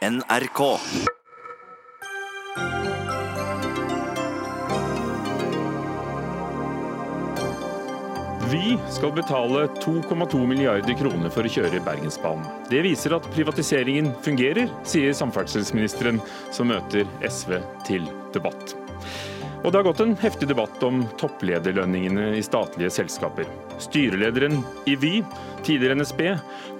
NRK. Vy skal betale 2,2 milliarder kroner for å kjøre Bergensbanen. Det viser at privatiseringen fungerer, sier samferdselsministeren, som møter SV til debatt. Og det har gått en heftig debatt om topplederlønningene i statlige selskaper. Styrelederen i Vy, tidligere NSB,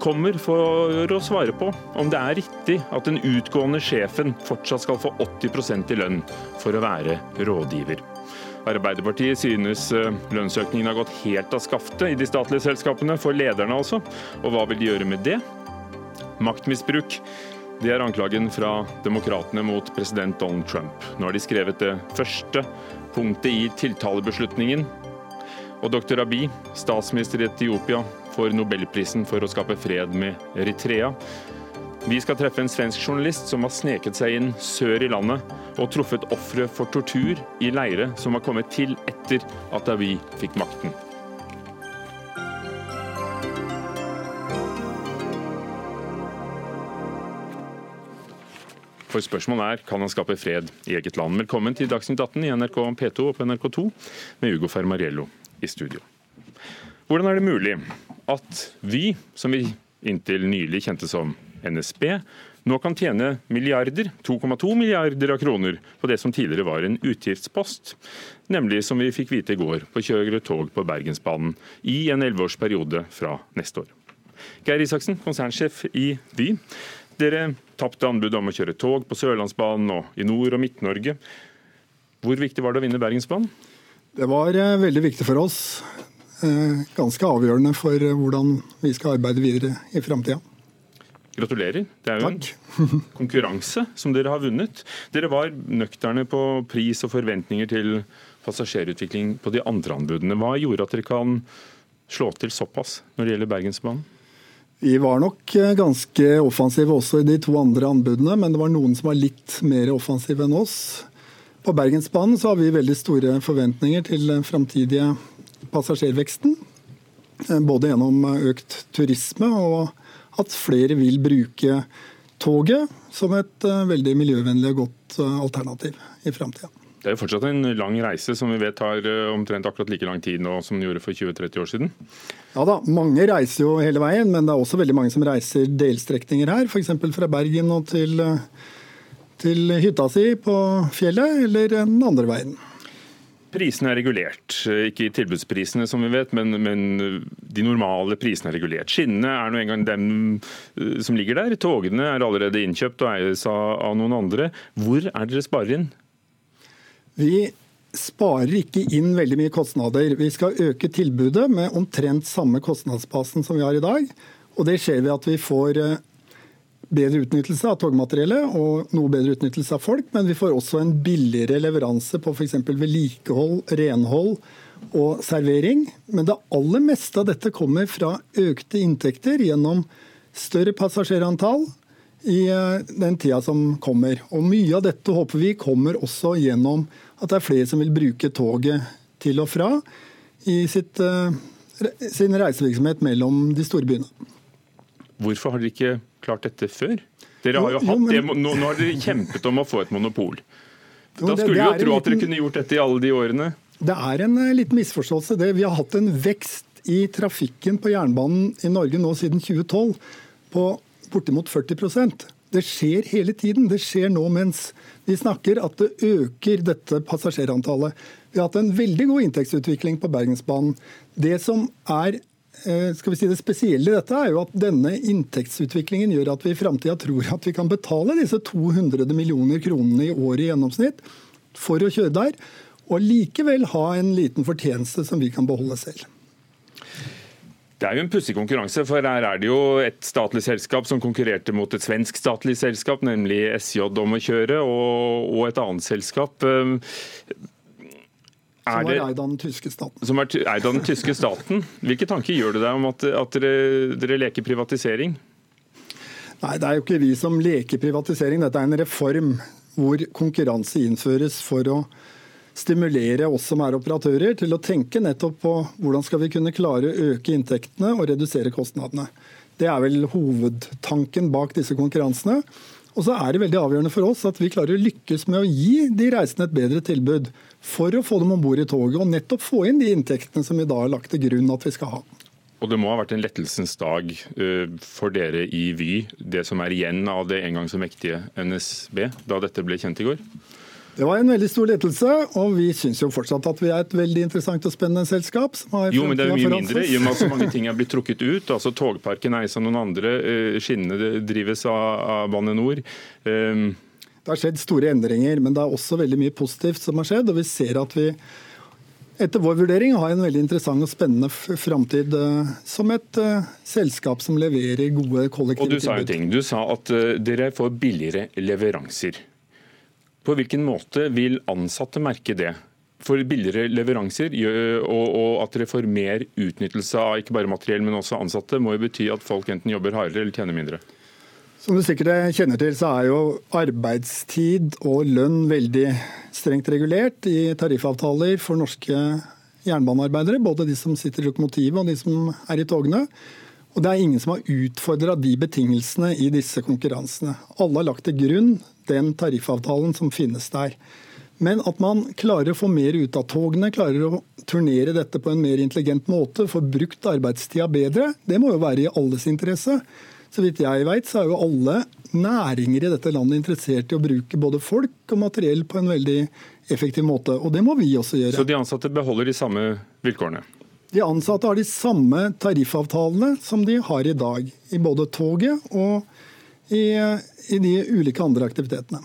kommer for å svare på om det er riktig at den utgående sjefen fortsatt skal få 80% i lønn for å være rådgiver. Arbeiderpartiet synes eh, lønnsøkningen har gått helt av skaftet i de statlige selskapene, for lederne altså. Og hva vil de gjøre med det? Maktmisbruk. Det er anklagen fra demokratene mot president Donald Trump. Nå har de skrevet det første punktet i tiltalebeslutningen. Og dr. Abiy, statsminister i Etiopia, får nobelprisen for å skape fred med Eritrea. Vi skal treffe en svensk journalist som har sneket seg inn sør i landet og truffet ofre for tortur i leire som har kommet til etter at Abiy fikk makten. For spørsmålet er kan han skape fred i eget land. Velkommen til Dagsnytt 18 i NRK P2 og på NRK2 med Ugo Fermariello i studio. Hvordan er det mulig at vi, som vi inntil nylig kjente som NSB, nå kan tjene milliarder, 2,2 milliarder av kroner på det som tidligere var en utgiftspost, nemlig som vi fikk vite i går, på kjøre tog på Bergensbanen i en elleveårsperiode fra neste år. Geir Isaksen, konsernsjef i Vy. Dere tapte anbudet om å kjøre tog på Sørlandsbanen og i Nord- og Midt-Norge. Hvor viktig var det å vinne Bergensbanen? Det var eh, veldig viktig for oss. Eh, ganske avgjørende for eh, hvordan vi skal arbeide videre i framtida. Gratulerer. Det er jo Takk. en konkurranse som dere har vunnet. Dere var nøkterne på pris og forventninger til passasjerutvikling på de andre anbudene. Hva gjorde at dere kan slå til såpass når det gjelder Bergensbanen? Vi var nok eh, ganske offensive også i de to andre anbudene, men det var noen som var litt mer offensive enn oss. På Bergensbanen så har vi veldig store forventninger til den framtidige passasjerveksten. eh, Både gjennom økt turisme og at flere vil bruke toget som et eh, veldig miljøvennlig og godt alternativ i framtida. Det er jo fortsatt en lang reise som vi vet tar eh, omtrent akkurat like lang tid nå som den gjorde for 20-30 år siden. Ja da, mange reiser jo hele veien, men det er også veldig mange som reiser delstrekninger her. F.eks. fra Bergen og til, til hytta si på fjellet, eller den andre veien. Prisene er regulert, ikke tilbudsprisene som vi vet, men, men de normale prisene er regulert. Skinnene er nå engang dem eh, som ligger der. Togene er allerede innkjøpt og eies av, av noen andre. Hvor er dere sparer inn? Vi sparer ikke inn veldig mye kostnader. Vi skal øke tilbudet med omtrent samme kostnadsbasen som vi har i dag. Og det skjer ved at vi får eh, bedre utnyttelse av togmateriellet og noe bedre utnyttelse av folk, men vi får også en billigere leveranse på f.eks. vedlikehold, renhold og servering. Men det aller meste av dette kommer fra økte inntekter gjennom større passasjerantall i eh, den tida som kommer. Og mye av dette håper vi kommer også gjennom at det er flere som vil bruke toget til og fra i sitt, eh, sin reisevirksomhet mellom de store byene. Hvorfor har dere ikke klart dette før? Dere har jo Jo, jo, men- det, nå, nå har dere kjempet om å få et monopol. Jo, Da skulle det det jo tro at dere liten- kunne gjort dette i alle de årene. Det er en eh, liten misforståelse. Det. Vi har hatt en vekst i trafikken på jernbanen i Norge nå siden 2012 på bortimot 40 Det skjer hele tiden. Det skjer nå mens vi snakker at det øker dette passasjerantallet. Vi har hatt en veldig god inntektsutvikling på Bergensbanen. Det som er eh, skal vi si Det spesielle i dette er jo at denne inntektsutviklingen gjør at vi i framtida tror at vi kan betale disse 200 millioner kronene i året i gjennomsnitt for å kjøre der, og likevel ha en liten fortjeneste som vi kan beholde selv. Det er jo en pussig konkurranse, for her er det jo et statlig selskap som konkurrerte mot et svensk statlig selskap, nemlig SJ om å kjøre, og, og et annet selskap. eh, Som Er eid av den tyske staten. som er eid av den tyske staten. Hvilke tanker gjør det deg om at, at dere, dere leker privatisering? Nei, det er jo ikke vi som leker privatisering. Dette er en reform hvor konkurranse innføres for å stimulere oss som er operatører til å tenke nettopp på hvordan skal vi kunne klare å øke inntektene og redusere kostnadene. Det er vel hovedtanken bak disse konkurransene. Og så er det veldig avgjørende for oss at vi klarer å lykkes med å gi de reisende et bedre tilbud for å få dem om bord i toget, og nettopp få inn de inntektene som vi da har lagt til grunn at vi skal ha. Og det må ha vært en lettelsens dag eh, for dere i Vy, det som er igjen av det en gang så mektige NSB, da dette ble kjent i går? Det var en veldig stor lettelse, og vi syns jo fortsatt at vi er et veldig interessant og spennende selskap. jo, men det er jo mye mindre, i og med at så mange ting er blitt trukket ut. altså Togparken eies av noen andre, eh, skinnene drives av Bane NOR. Um... Det har skjedd store endringer, men det er også veldig mye positivt som har skjedd. og vi ser at vi etter vår vurdering har en veldig interessant og spennende framtid uh, som et uh, selskap som leverer gode kollektive tilbud. Og Du sa en ting, du sa at uh, dere får billigere leveranser. På hvilken måte vil ansatte merke det? For billigere leveranser og, at dere får mer utnyttelse av ikke bare materiell, men også ansatte, må jo bety at folk enten jobber hardere eller tjener mindre? Som du sikkert kjenner til, så er jo arbeidstid og lønn veldig strengt regulert i tariffavtaler for norske jernbanearbeidere. Både de som sitter i lokomotivet og de som er i togene. Og det er ingen som har utfordra de betingelsene i disse konkurransene. Alle har lagt til grunn den tariffavtalen som finnes der. Men at man klarer å få mer ut av togene, klarer å turnere dette på en mer intelligent måte, få brukt arbeidstida bedre, det må jo være i alles interesse. Så vidt jeg vet, så er jo alle næringer i dette landet interessert i å bruke både folk og materiell på en veldig effektiv måte. Og det må vi også gjøre. Så de ansatte beholder de samme vilkårene? De ansatte har de samme tariffavtalene som de har i dag, i både toget og i, i de ulike andre aktivitetene.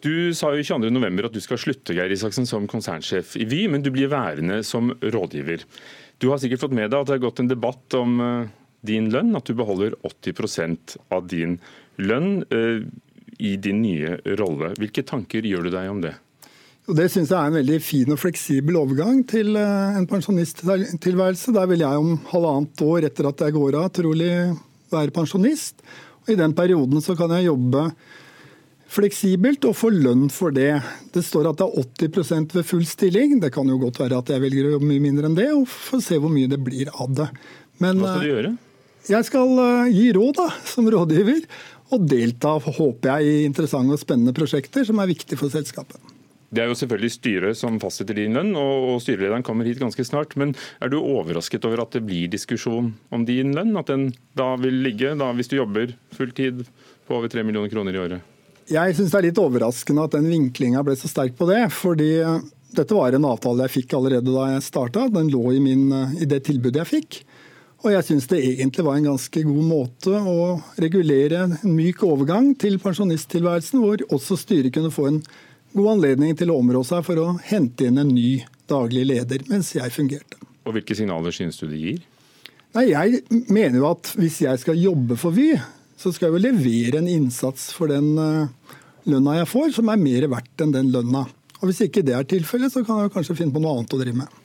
Du sa jo 22.11 at du skal slutte Geir Isaksen, som konsernsjef i Vy, men du blir værende som rådgiver. Du har sikkert fått med deg at det har gått en debatt om eh, din lønn, at du beholder 80% av din lønn eh, i din nye rolle. Hvilke tanker gjør du deg om det? Og det syns jeg er en veldig fin og fleksibel overgang til eh, en pensjonisttilværelse. Der vil jeg om halvannet år etter at jeg går av, trolig være pensjonist. I den perioden så kan jeg jobbe fleksibelt og få lønn for det. Det står at det er 80 ved full stilling. Det kan jo godt være at jeg velger å jobbe mye mindre enn det, og få se hvor mye det blir av det. Men, Hva skal du gjøre? Eh, jeg skal eh, gi råd da, som rådgiver, og delta, håper jeg, i interessante og spennende prosjekter som er viktige for selskapet. Det er jo selvfølgelig styret som fastsetter din lønn, og styrelederen kommer hit ganske snart. Men er du overrasket over at det blir diskusjon om din lønn? At den da vil ligge, da, hvis du jobber fulltid, på over 3 millioner kroner i året? Jeg syns det er litt overraskende at den vinklinga ble så sterk på det. fordi eh, dette var en avtale jeg fikk allerede da jeg starta. Den lå i, min, eh, i det tilbudet jeg fikk. Og jeg syns det egentlig var en ganske god måte å regulere en myk overgang til pensjonisttilværelsen, hvor også styret kunne få en god anledning til å områ seg for å hente inn en ny daglig leder, mens jeg fungerte. Og Hvilke signaler synes du det gir? Nei, Jeg mener jo at hvis jeg skal jobbe for Vy, så skal jeg jo levere en innsats for den eh, lønna jeg får, som er mer verdt enn den lønna. Og Hvis ikke det er tilfellet, så kan jeg kanskje finne på noe annet å drive med.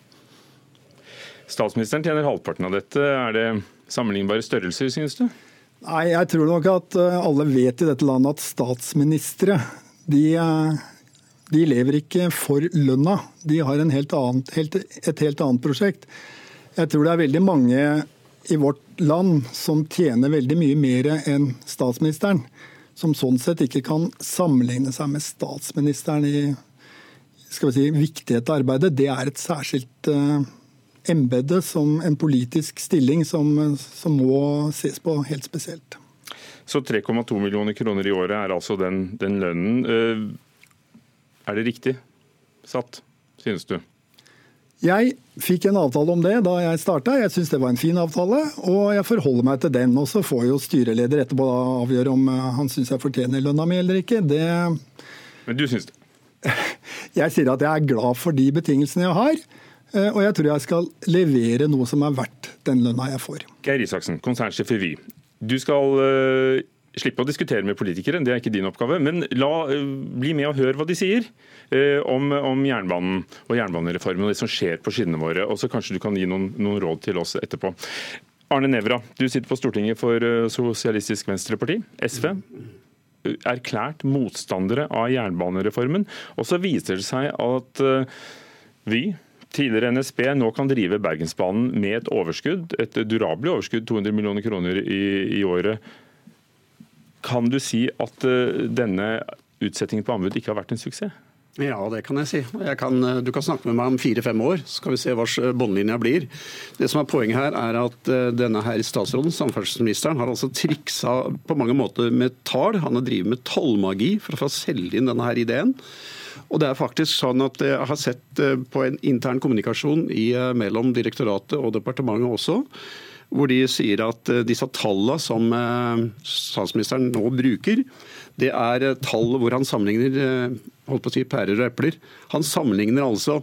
Statsministeren tjener halvparten av dette. Er det sammenlignbare størrelser, synes du? Nei, jeg tror nok at eh, alle vet i dette landet at statsministre de eh, de lever ikke for lønna. De har helt annet, helt, et helt annet prosjekt. Jeg tror det er veldig mange i vårt land som tjener veldig mye mer enn statsministeren. Som sånn sett ikke kan sammenligne seg med statsministeren i skal vi si, viktighet av arbeidet. Det er et særskilt uh, embete, som en politisk stilling, som, som må ses på helt spesielt. Så 3,2 millioner kroner i året er altså den, den lønnen. Er det riktig satt, synes du? Jeg fikk en avtale om det da jeg starta. Jeg syns det var en fin avtale, og jeg forholder meg til den. Og så får jo styreleder etterpå avgjøre om eh, han syns jeg fortjener lønna mi eller ikke. Det Men du syns det? Jeg sier at jeg er glad for de betingelsene jeg har. Eh, og jeg tror jeg skal levere noe som er verdt den lønna jeg får. Geir Isaksen, konsernsjef i Vy. Du skal eh, slippe å diskutere med politikere, det er ikke din oppgave. Men la, eh, bli med og hør hva de sier eh, om, om, jernbanen og jernbanereformen og det som skjer på skinnene våre. Og så kanskje du kan gi noen, noen råd til oss etterpå. Arne Nævra, du sitter på Stortinget for eh, Sosialistisk Venstreparti, SV. Erklært motstandere av jernbanereformen. Og så viser det seg at Vy, tidligere NSB, nå kan drive Bergensbanen med et overskudd, et durabelig overskudd, 200 millioner kroner i, i året kan du si at denne utsettingen på anbud ikke har vært en suksess? Ja, det kan jeg si. Jeg kan, du kan snakke med meg om fire-fem år, så skal vi se hva båndlinja blir. Det som er Poenget her er at denne her statsråden, samferdselsministeren, har altså triksa på mange måter med tall. Han har drevet med tallmagi for å få selge inn denne her ideen. Og det er faktisk sånn at Jeg har sett på en intern kommunikasjon i, mellom direktoratet og departementet også, hvor de sier at disse tallene som statsministeren nå bruker, det er tall hvor han sammenligner holdt på å si pærer og epler. Han sammenligner altså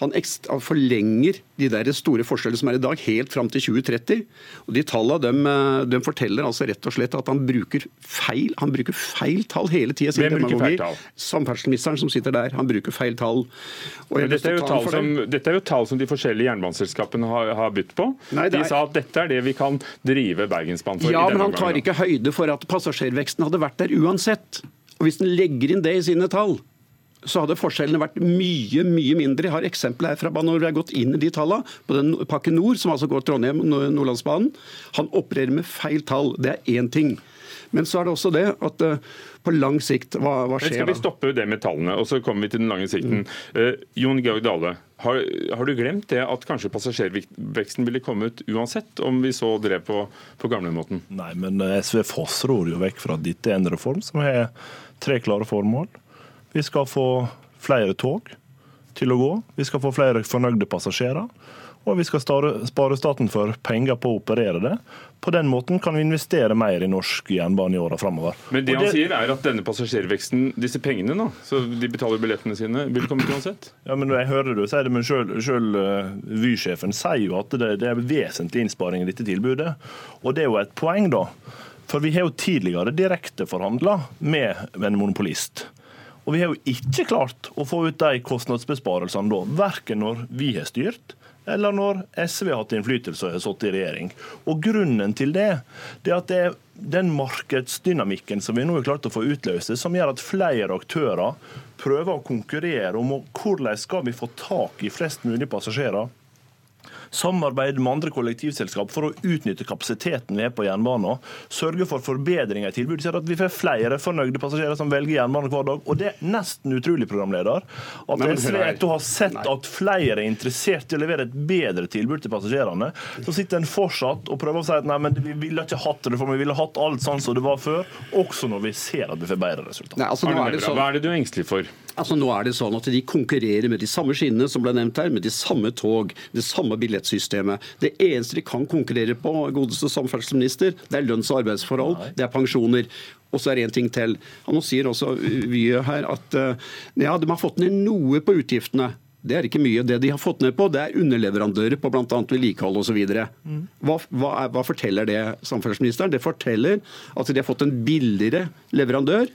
han forlenger de der store forskjellene som er i dag, helt fram til 2030. Og De tallene de, de forteller altså rett og slett at han bruker feil han bruker feil tall hele tida. Samferdselsministeren som sitter der. Han bruker feil tall. Dette er, tall som, dette, er jo tall som, de forskjellige jernbaneselskapene har, har bytt på. Nei, de sa at dette er det vi kan drive Bergensbanen for. Ja, men han tar ikke høyde for at passasjerveksten hadde vært der uansett. Og Hvis han legger inn det i sine tall, så hadde forskjellene vært mye mye mindre. Jeg har eksempler her fra når vi har gått inn i de tallene. På den pakke Nord, som altså går Trondheim Nordlandsbanen. Han opererer med feil tall. Det er én ting. Men så er det også det at uh, på lang sikt, hva, hva skjer da? Skal vi stoppe det med tallene, og så kommer vi til den lange sikten. Mm. Uh, Jon Georg Dale, har, har, du glemt det at kanskje passasjerveksten ville kommet uansett, om vi så drev på, på gamlemåten? Nei, men eh, SV fossror jo vekk fra at dette er en reform som har tre klare formål. Vi skal få flere tog til å gå. Vi skal få flere fornøyde passasjerer. Og vi skal spare staten for penger på å operere det. På den måten kan vi investere mer i norsk jernbane i åra framover. Men det han det... sier er at denne passasjerveksten, disse pengene, da, så de betaler billettene sine, vil komme uansett? Ja, men jeg hører du sier det, men selv uh, Vy-sjefen sier jo at det, det er vesentlig innsparing i dette tilbudet. Og det er jo et poeng, da. For vi har jo tidligere direkteforhandla med en monopolist. Og vi har jo ikke klart å få ut de kostnadsbesparelsene da, verken når vi har styrt, eller når SV har hatt innflytelse og har sittet i regjering. Og Grunnen til det, det er at det er den markedsdynamikken som vi nå har klart å få utløst, som gjør at flere aktører prøver å konkurrere om hvordan skal vi få tak i flest mulig passasjerer Samarbeid med andre kollektivselskap for å utnytte kapasiteten vi er på jernbanen. Sørge for forbedringer i tilbudet, sånn at vi får flere fornøyde passasjerer som velger jernbane hver dag. Og det er nesten utrolig, programleder, at SV etter å ha sett at flere er interessert i å levere et bedre tilbud til passasjerene, så sitter en fortsatt og prøver å si at nei, men vi ville ikke hatt det, for vi ville hatt alt sånn som det var før, også når vi ser at vi får bedre resultater. Altså, Hva er det du er engstelig for? Altså Nå er det sånn at De konkurrerer med de samme skinnene som ble nevnt her, med de samme tog, det samme billettsystemet. Det eneste de kan konkurrere på, godeste samferdselsminister, det er lønns- og arbeidsforhold, det er pensjoner. Og så er det en ting til. Han sier også Vye her at ja, de har fått ned noe på utgiftene. Det er ikke mye. Det de har fått ned på, det er underleverandører på bl.a. vedlikehold osv. Mm. Hva, hva, hva forteller det samferdselsministeren? Det forteller at de har fått en billigere leverandør.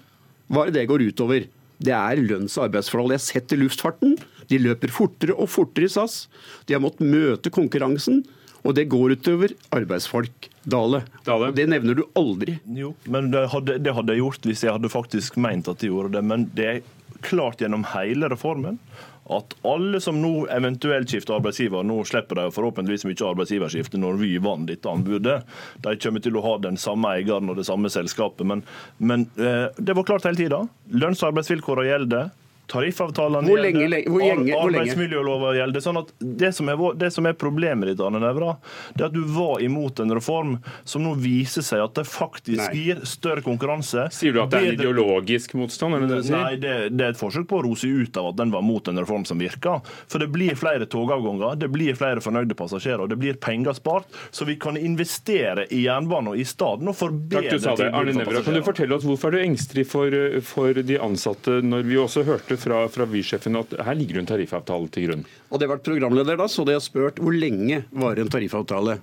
Hva er det det går utover? Det er lønns- og arbeidsforhold. Jeg har sett i luftfarten. De løper fortere og fortere i SAS. De har måttet møte konkurransen. Og det går utover arbeidsfolk. Dale. Dale. Det nevner du aldri. Jo, men det hadde, det hadde, jeg gjort hvis jeg hadde faktisk meint at de gjorde det. Men det er klart gjennom hele reformen at alle som nå eventuelt skifter arbeidsgiver, nå slipper de forhåpentligvis mye arbeidsgiverskifte når Vy vant dette anbudet. De kommer til å ha den samme eieren og det samme selskapet. Men, men eh, det var klart hele tida. Lønns- og arbeidsvilkårene gjelder. Tariffavtalene hvor lenge, gjelder, hvor lenge, hvor arbeidsmiljølova gjelder. sånn at det som, er, det som er problemet ditt, Arne Nævra, det er at du var imot en reform som nå viser seg at det faktisk Nei. gir større konkurranse. Sier du at det er en ideologisk motstand? Det Nei, det, det, er et forsøk på å rose ut av at den var mot en reform som virker. For det blir flere togavganger, det blir flere fornøyde passasjerer, og det blir penger spart, så vi kan investere i jernbane og i staden og forbedre tilbudet for passasjerer. Kan du fortelle oss hvorfor er du engstelig for, for de ansatte, når vi også hørte fra, fra Vy-sjefen at her ligger det en tariffavtale til grunn. Og det har vært programleder da, så hadde har spurt hvor lenge varer en tariffavtale.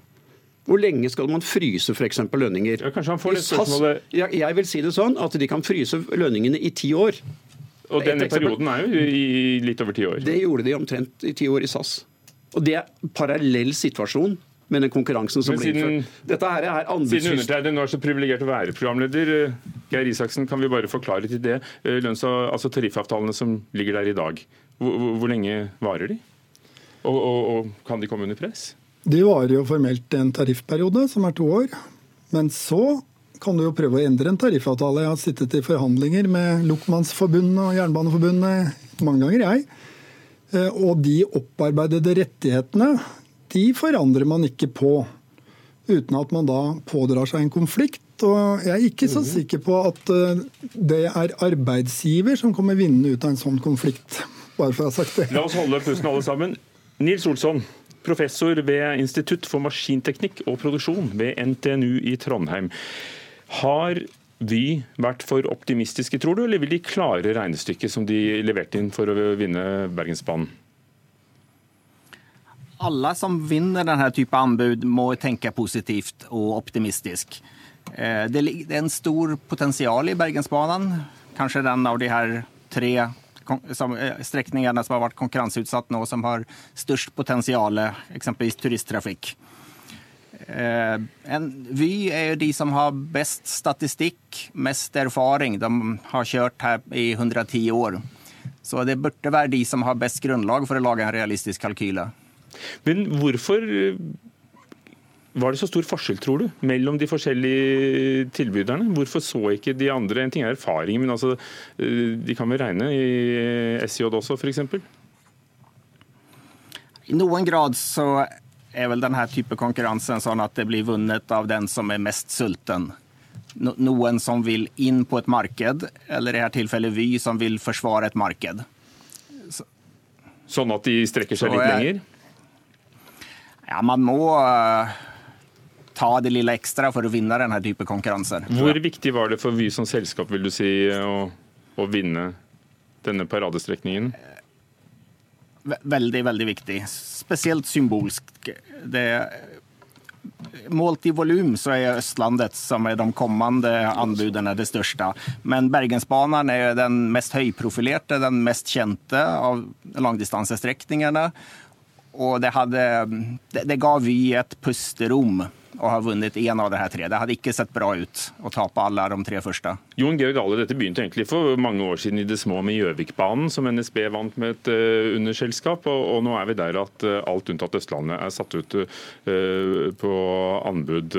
Hvor lenge skal man fryse f.eks. lønninger? Ja, kanskje han får det spørsmålet... Jeg, jeg vil si det sånn at de kan fryse lønningene i ti år. Og denne perioden er jo i litt over ti år. Det gjorde de omtrent i ti år i SAS. Og det er parallell situasjon med den konkurransen som siden, blir innført. Dette her er Siden undertegnede nå er så privilegert å være programleder, eh, Geir Isaksen, kan vi bare forklare til det. Eh, lønns- og altså tariffavtalene som ligger der i dag, hvor, hvor, hvor lenge varer de? Og, og, og, kan de komme under press? De varer jo formelt en tariffperiode, som er to år. Men så kan du jo prøve å endre en tariffavtale. Jeg har sittet i forhandlinger med Lokmannsforbundet og Jernbaneforbundet mange ganger, jeg. Eh, og de opparbeidede rettighetene, de forandrer man ikke på. Uten at man da pådrar seg en konflikt. Og jeg er ikke så mhm. sikker på at eh, det er arbeidsgiver som kommer vinnende ut av en sånn konflikt. Bare for å ha sagt det. La oss holde pusten alle sammen. Nils Olsson, professor ved Institutt for maskinteknikk og produksjon ved NTNU i Trondheim. Har Vy vært for optimistiske, tror du, eller vil de klare regnestykket som de leverte inn for å vinne Bergensbanen? Alle som vinner denne type anbud, må tenke positivt og optimistisk. Eh, det er en stor potensial i Bergensbanen. Kanskje den av de her tre eh, strekningene som har vært konkurranseutsatt nå, som har størst potensial, eksempelvis turisttrafikk. Eh, en Vy er jo de som har best statistikk, mest erfaring. De har kjørt her i 110 år. Så det burde være de som har best grunnlag for å lage en realistisk kalkyle. Men hvorfor eh, var det så stor forskjell, tror du, mellom de forskjellige tilbyderne? Hvorfor så ikke de andre En ting er erfaring, men altså, eh, de kan vel regne i SJ også, f.eks.? I noen grad så er vel denne type konkurransen sånn at det blir vunnet av den som er mest sulten. Noen som vil inn på et marked, eller i dette tilfellet Vy som vil forsvare et marked. Så. Sånn at de strekker seg litt lenger? Ja, man må uh, ta det lille ekstra for å vinne denne type konkurranser. Hvor viktig var det for Vy som selskap vil du si, å, å vinne denne paradestrekningen? veldig, veldig viktig. Spesielt symbolsk. Det, målt i volum så er Østlandet, som er de kommende anbudene, det største. Men Bergensbanen er den mest høyprofilerte, den mest kjente av langdistansestrekningene. Og det, hadde, det, det ga Vy et pusterom å ha vunnet én av de her tre. Det hadde ikke sett bra ut å tape alle de tre første. Jon Georg Dale, dette begynte egentlig for mange år siden i det små med Gjøvikbanen, som NSB vant med et uh, underselskap. Og, og, nå er vi der at uh, alt unntatt Østlandet er satt ut uh, på anbud.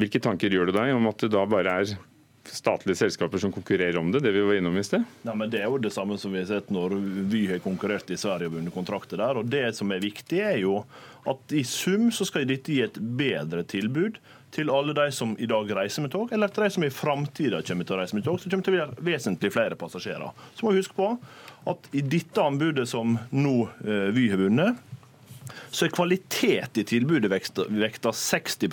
Hvilke tanker gjør det deg om at det da bare er statlige selskaper som konkurrerer om det, det vi var innom i sted? Ja, men Det er jo det samme som vi har sett når Vy har konkurrert i Sverige og vunnet kontrakter der. og Det som er viktig, er jo at i sum så skal dette gi et bedre tilbud til alle de som i dag reiser med tog, eller til de som i framtida kommer til å reise med tog, så kommer til å være vesentlig flere passasjerer. Så må vi huske på at i dette anbudet som nå eh, Vy har vunnet, så er kvalitet i tilbudet vekta 60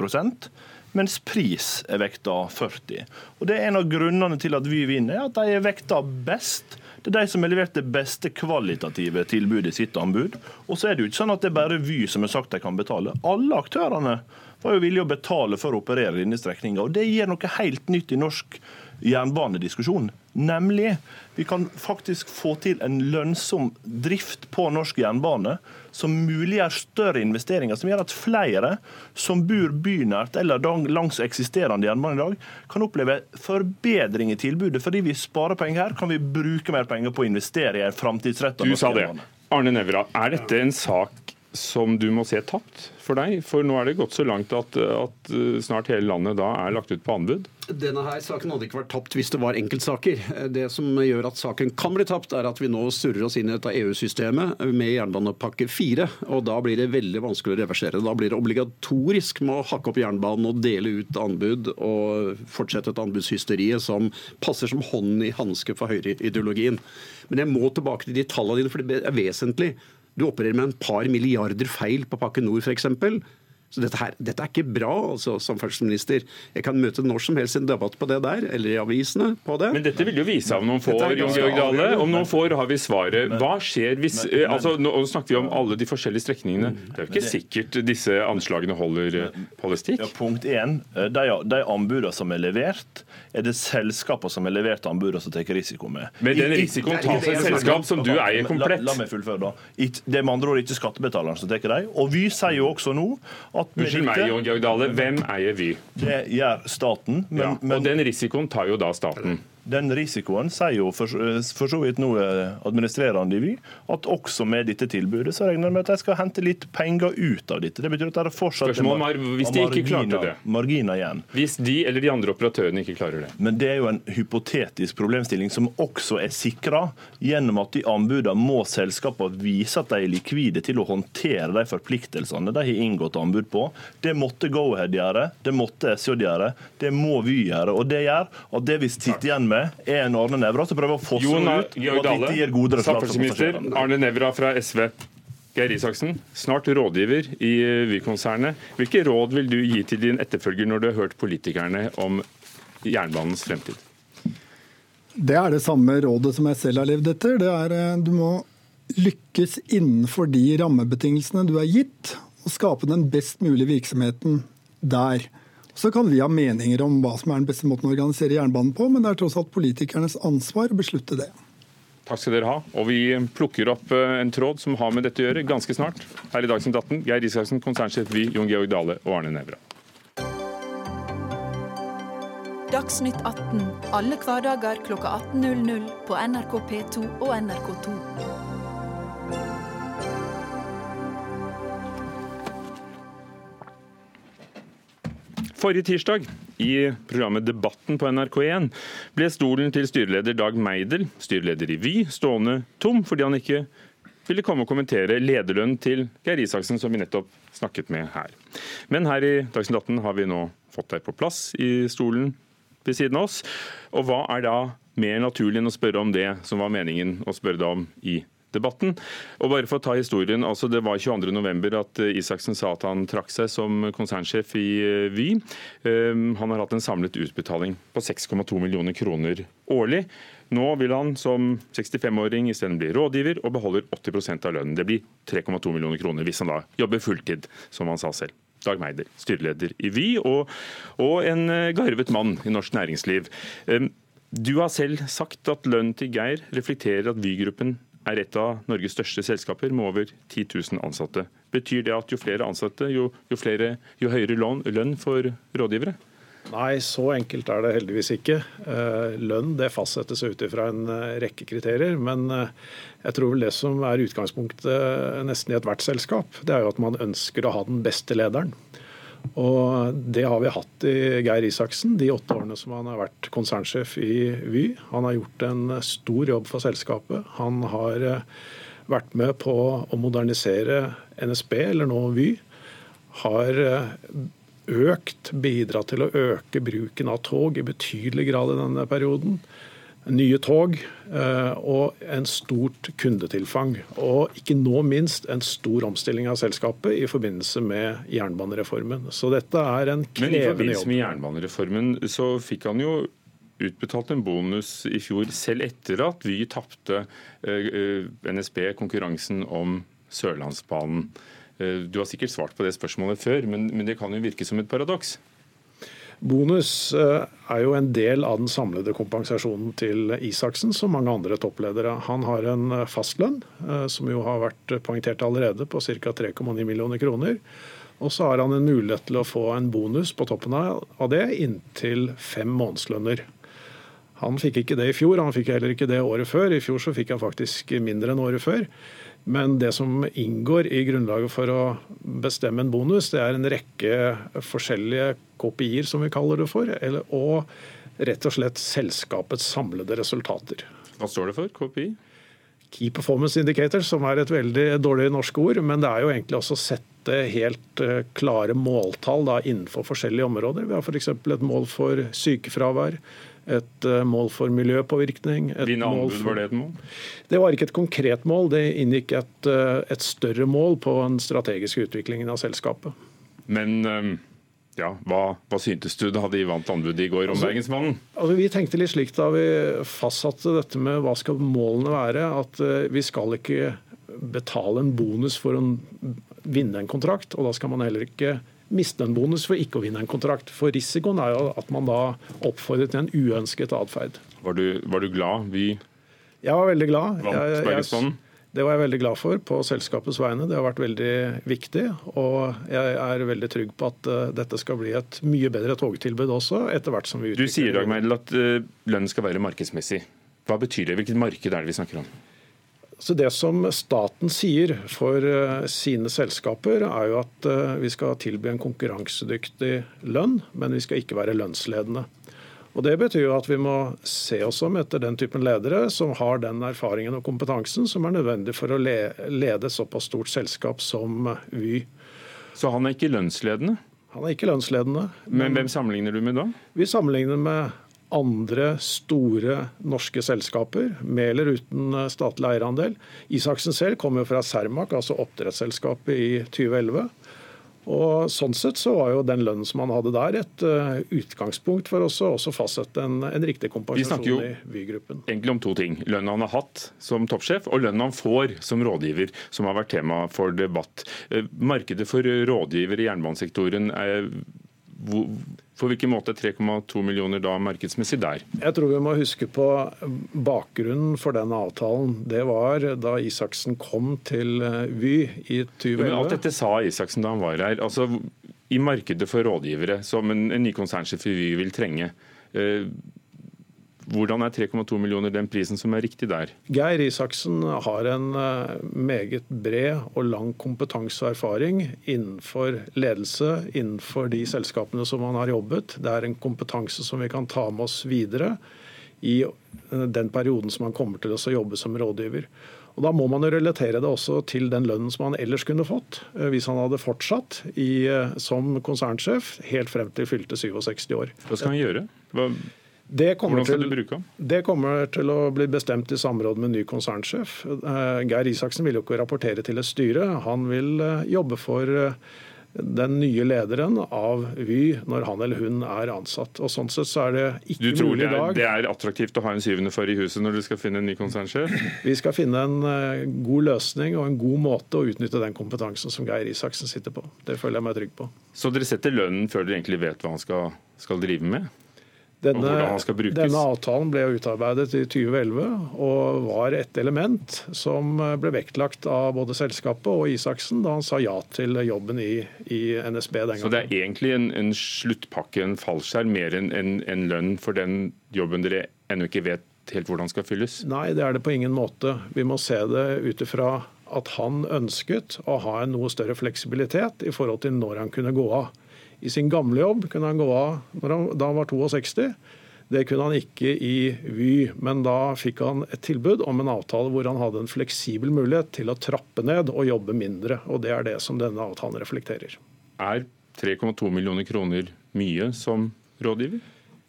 mens pris er vekta 40 Og Det er en av grunnene til at vi vinner, at de er vekta best. Det er de som har levert det beste kvalitative tilbudet i sitt anbud. Og så er det jo ikke sånn at det er bare Vy som har sagt de kan betale. Alle aktørene var jo villige å betale for å operere denne strekninga. Og det gir noe helt nytt i norsk jernbanediskusjon. Nemlig vi kan faktisk få til en lønnsom drift på norsk jernbane som muliggjør større investeringer, som gjør at flere som bor bynært eller langs eksisterende jernbane i dag, kan oppleve forbedring i tilbudet. Fordi vi sparer penger her, kan vi bruke mer penger på å investere i en framtidsretta sa jernbane. Arne Nævra, er dette en sak som du må se tapt for deg? For nå er det gått så langt at, at snart hele landet da er lagt ut på anbud? Denne her saken hadde ikke vært tapt hvis det var enkeltsaker. Det som gjør at saken kan bli tapt, er at vi nå surrer oss inn i dette EU-systemet med jernbanepakke 4. Og da blir det veldig vanskelig å reversere. Da blir det obligatorisk med å hakke opp jernbanen og dele ut anbud og fortsette et anbudshysteriet som passer som hånden i hanske for høyreideologien. Men jeg må tilbake til de tallene dine, for det er vesentlig. Du opererer med en par milliarder feil på pakke nord, f.eks. Så dette, her, dette, er ikke bra, altså, samferdselsminister. Jeg kan møte når som helst en debatt på det der, eller i avisene på det. Men dette vil jo vise av om noen få år, Jon Georg Dale. Om noen få år har vi svaret. Hva skjer hvis men, men, eh, altså, Nå snakker vi om alle de forskjellige strekningene. Det er jo ikke det, sikkert disse anslagene holder, politikk. Ja, punkt én. Eh, de, de anbudene som er levert, er det selskapene som har levert anbudene som tar risiko med. Men den risikoen tas seg et selskap som du eier komplett. La, la meg fullføre, da. Det er med andre ord ikke skattebetalerne som tar dem. Og vi sier jo også nå Unnskyld meg, Jon Georg Dale. Hvem eier Vy? Det gjør staten. Men, ja, og den risikoen tar jo da staten. Den risikoen sier jo for, for så vidt nå administrerende i Vy at også med dette tilbudet så regner de med at de skal hente litt penger ut av dette. Det betyr at det er fortsatt Spørsmålet er hvis de ikke klarte det. marginer igjen. Hvis de eller de andre operatørene ikke klarer det. Men det er jo en hypotetisk problemstilling som også er sikra gjennom at i anbudene må selskapene vise at de er likvide til å håndtere de forpliktelsene de har inngått anbud på. Det måtte Go-Ahead gjøre, det måtte SJ gjøre, det må Vy gjøre. og Det gjør at det vi sitter igjen med, er en Arne Nævra som prøver å fosse Jon ut, og at dette gir gode resultater. Arne Nævra fra SV. Geir Isaksen, snart rådgiver i Vy-konsernet. Hvilke råd vil du gi til din etterfølger når du har hørt politikerne om jernbanens fremtid? Det er det samme rådet som jeg selv har levd etter. Det er eh, Du må lykkes innenfor de rammebetingelsene du er gitt, og skape den best mulige virksomheten der. Så kan vi ha meninger om hva som er den beste måten å organisere jernbanen på, men det er tross alt politikernes ansvar å beslutte det. Takk skal dere ha. Og vi plukker opp eh, en tråd som har med dette å gjøre, ganske snart. Her i Dagsnytt 18, Geir Isaksen, konsernsjef Vy, Jon Georg Dale og Arne Nævra. Dagsnytt 18 alle hverdager klokka 18.00 på NRK P2 og NRK2. Forrige tirsdag, i programmet Debatten på NRK1, ble stolen til styreleder Dag Meidel, styreleder i Vy, stående tom fordi han ikke ville komme og kommentere lederlønnen til Geir Isaksen, som vi nettopp snakket med her. Men her i Dagsnytt 18 har vi nå fått deg på plass i stolen ved siden av oss. Og hva er da mer naturlig enn å spørre om det som var meningen å spørre deg om i debatten. Og bare for å ta historien, altså Det var 22.11 at eh, Isaksen sa at han trakk seg som konsernsjef i eh, Vy. Um, Han har hatt en samlet utbetaling på 6,2 millioner kroner årlig. Nå vil han som 65-åring isteden bli rådgiver og beholder 80% av lønnen. Det blir 3,2 millioner kroner hvis han da jobber fulltid, som han sa selv. Dag Meider, styreleder i Vy, og, og en eh, garvet mann i norsk næringsliv. Um, Du har selv sagt at lønnen til Geir reflekterer at Vy-gruppen er et av Norges største selskaper med over 10 000 ansatte. Betyr det at jo flere ansatte, jo, jo, flere, jo høyere lønn, lønn for rådgivere? Nei, så enkelt er det heldigvis ikke. Eh, Lønn det fastsettes ut ifra en eh, rekke kriterier. Men eh, jeg tror vel det som er utgangspunktet nesten i ethvert selskap, det er jo at man ønsker å ha den beste lederen. Og det har vi hatt i Geir Isaksen de åtte årene som han har vært konsernsjef i Vy. Han har gjort en stor jobb for selskapet. Han har vært med på å modernisere NSB, eller nå Vy. Har økt, bidratt til å øke bruken av tog i betydelig grad i denne perioden. Nye tog og en stort kundetilfang. Og ikke nå minst en stor omstilling av selskapet i forbindelse med jernbanereformen. Så dette er en krevende Men i forbindelse med jernbanereformen så fikk han jo utbetalt en bonus i fjor, selv etter at Vy tapte eh, NSB konkurransen om Sørlandsbanen. Eh, Du har sikkert svart på det spørsmålet før, men, men det kan jo virke som et paradoks. Bonus eh, er jo en del av den samlede kompensasjonen til Isaksen, som mange andre toppledere. Han har en eh, fastlønn, eh, som jo har vært poengtert allerede, på ca. 3,9 millioner kroner. Og så har han en mulighet til å få en bonus på toppen av det inntil fem månedslønner. Han fikk ikke det i fjor, han fikk heller ikke det året før. I fjor så fikk han faktisk mindre enn året før. Men det som inngår i grunnlaget for å bestemme en bonus, det er en rekke forskjellige KPI-er, som vi kaller det for, eller, og rett og slett selskapets samlede resultater. Hva står det for, KPI? Key Performance Indicator, som er et veldig dårlig norsk ord, men det er jo egentlig også å sette helt eh, klare måltall da, innenfor forskjellige områder. Vi har f.eks. et mål for sykefravær, et eh, mål for miljøpåvirkning. mål anbud, for- var det et mål? Det var ikke et konkret mål, det inngikk et, eh, et større mål på den strategiske utviklingen av selskapet. Men eh, ja, hva, hva syntes du da de vant anbudet i går om Altså- Bergensbanen? Altså, vi tenkte litt slik da vi fastsatte dette med hva skal målene være, at eh, vi skal ikke betale en bonus for å vinne en kontrakt, og da skal man heller ikke miste en bonus for ikke å vinne en kontrakt. For risikoen er jo at man da oppfordrer til en uønsket atferd. Var du, var du glad vi Jeg var veldig glad. vant Bergensbanen? Det var jeg veldig glad for på selskapets vegne. Det har vært veldig viktig. Og jeg er veldig trygg på at uh, dette skal bli et mye bedre togtilbud også, etter hvert som vi utvikler Du sier Dag Meidel, at uh, lønnen skal være markedsmessig. Hva betyr det? Hvilket marked er det vi snakker om? Så Det som staten sier for uh, sine selskaper, er jo at vi skal tilby en konkurransedyktig lønn, men vi skal ikke være lønnsledende. Og Det betyr jo at vi må se oss om etter den typen ledere som har den erfaringen og kompetansen som er nødvendig for å lede såpass stort selskap som Vy. Så han er ikke lønnsledende? Han er ikke lønnsledende. Men, men hvem sammenligner du med da? Vi sammenligner med andre store norske selskaper, med eller uten statlig eierandel. Isaksen selv kommer jo fra Cermaq, altså oppdrettsselskapet i 2011. Og Sånn sett så var jo den lønnen som han hadde der, et uh, utgangspunkt for også å fastsette en, en, riktig kompensasjon i Vy-gruppen. Egentlig om to ting. Lønnen han har hatt som toppsjef, og lønnen han får som rådgiver, som har vært tema for debatt. Uh, markedet for rådgiver i jernbanesektoren er på hvilken måte er 3,2 millioner da markedsmessig der? Jeg tror vi må huske på bakgrunnen for den avtalen. Det var da Isaksen kom til eh, Vy i 2011. Men alt dette sa Isaksen da han var her. Altså, I markedet for rådgivere, som en, en ny konsernsjef i Vy vil trenge, eh, hvordan er 3,2 millioner den prisen som er riktig der? Geir Isaksen har en eh, meget bred og lang kompetanse og erfaring innenfor ledelse innenfor de selskapene som han har jobbet. Det er en kompetanse som vi kan ta med oss videre i eh, den perioden som han kommer til å jobbe som rådgiver. Og Da må man jo relatere det også til den lønnen som han ellers kunne fått eh, hvis han hadde fortsatt i, som konsernsjef helt frem til fylte 67 år. Hva skal han gjøre? Hva det kommer, til, det kommer, til, å bli bestemt i samråd med ny konsernsjef. Eh, Geir Isaksen vil jo ikke rapportere til et styre. Han vil eh, jobbe for eh, den nye lederen av Vy når han eller hun er ansatt. Og sånn sett så er det ikke du tror mulig i dag. Det er attraktivt å ha en syvende for i huset når du skal finne en ny konsernsjef? Vi skal finne en god løsning og en god måte å utnytte den kompetansen som Geir Isaksen sitter på. Det føler jeg meg trygg på. Så dere setter lønnen før dere egentlig vet hva han skal, skal drive med? Denne, denne, avtalen ble utarbeidet i 2011 og var et element som ble vektlagt av både selskapet og Isaksen da han sa ja til jobben i, i NSB den gangen. Så det er egentlig en, en sluttpakke, en fallskjerm, mer enn en, en, lønn for den jobben dere ennå ikke vet helt hvordan skal fylles? Nei, det er det på ingen måte. Vi må se det ut ifra at han ønsket å ha en noe større fleksibilitet i forhold til når han kunne gå av. I sin gamle jobb kunne han gå av han, da han var 62. Det kunne han ikke i Vy, men da fikk han et tilbud om en avtale hvor han hadde en fleksibel mulighet til å trappe ned og jobbe mindre. og Det er det som denne avtalen reflekterer. Er 3,2 millioner kroner mye som rådgiver?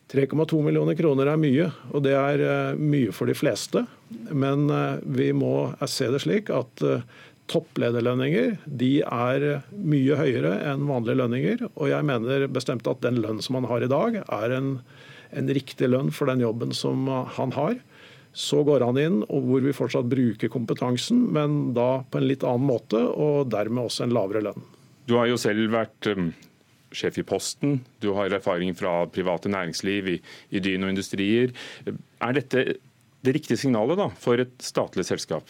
3,2 millioner kroner er mye, og det er eh, mye for de fleste. Men eh, vi må se det slik at eh, Topplederlønninger de er mye høyere enn vanlige lønninger. Og jeg mener bestemt at den lønnen som han har i dag, er en, en riktig lønn for den jobben som han har. Så går han inn og hvor vi fortsatt bruker kompetansen, men da på en litt annen måte, og dermed også en lavere lønn. Du har jo selv vært um, sjef i Posten, du har erfaring fra private næringsliv i, i Dyn og industrier. Er dette det riktige signalet da, for et statlig selskap?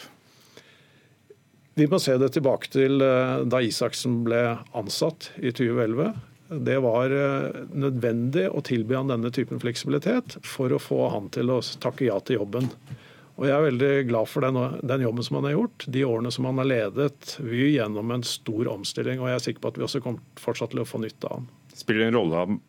Vi må se det tilbake til eh, da Isaksen ble ansatt i 2011. Det var eh, nødvendig å tilby han denne typen fleksibilitet for å få han til å takke ja til jobben. Og Jeg er veldig glad for den, den, jobben som han har gjort, de årene som han har ledet Vy gjennom en stor omstilling. og Jeg er sikker på at vi også kommer fortsatt til å få nytte av han. Spiller det en rolle om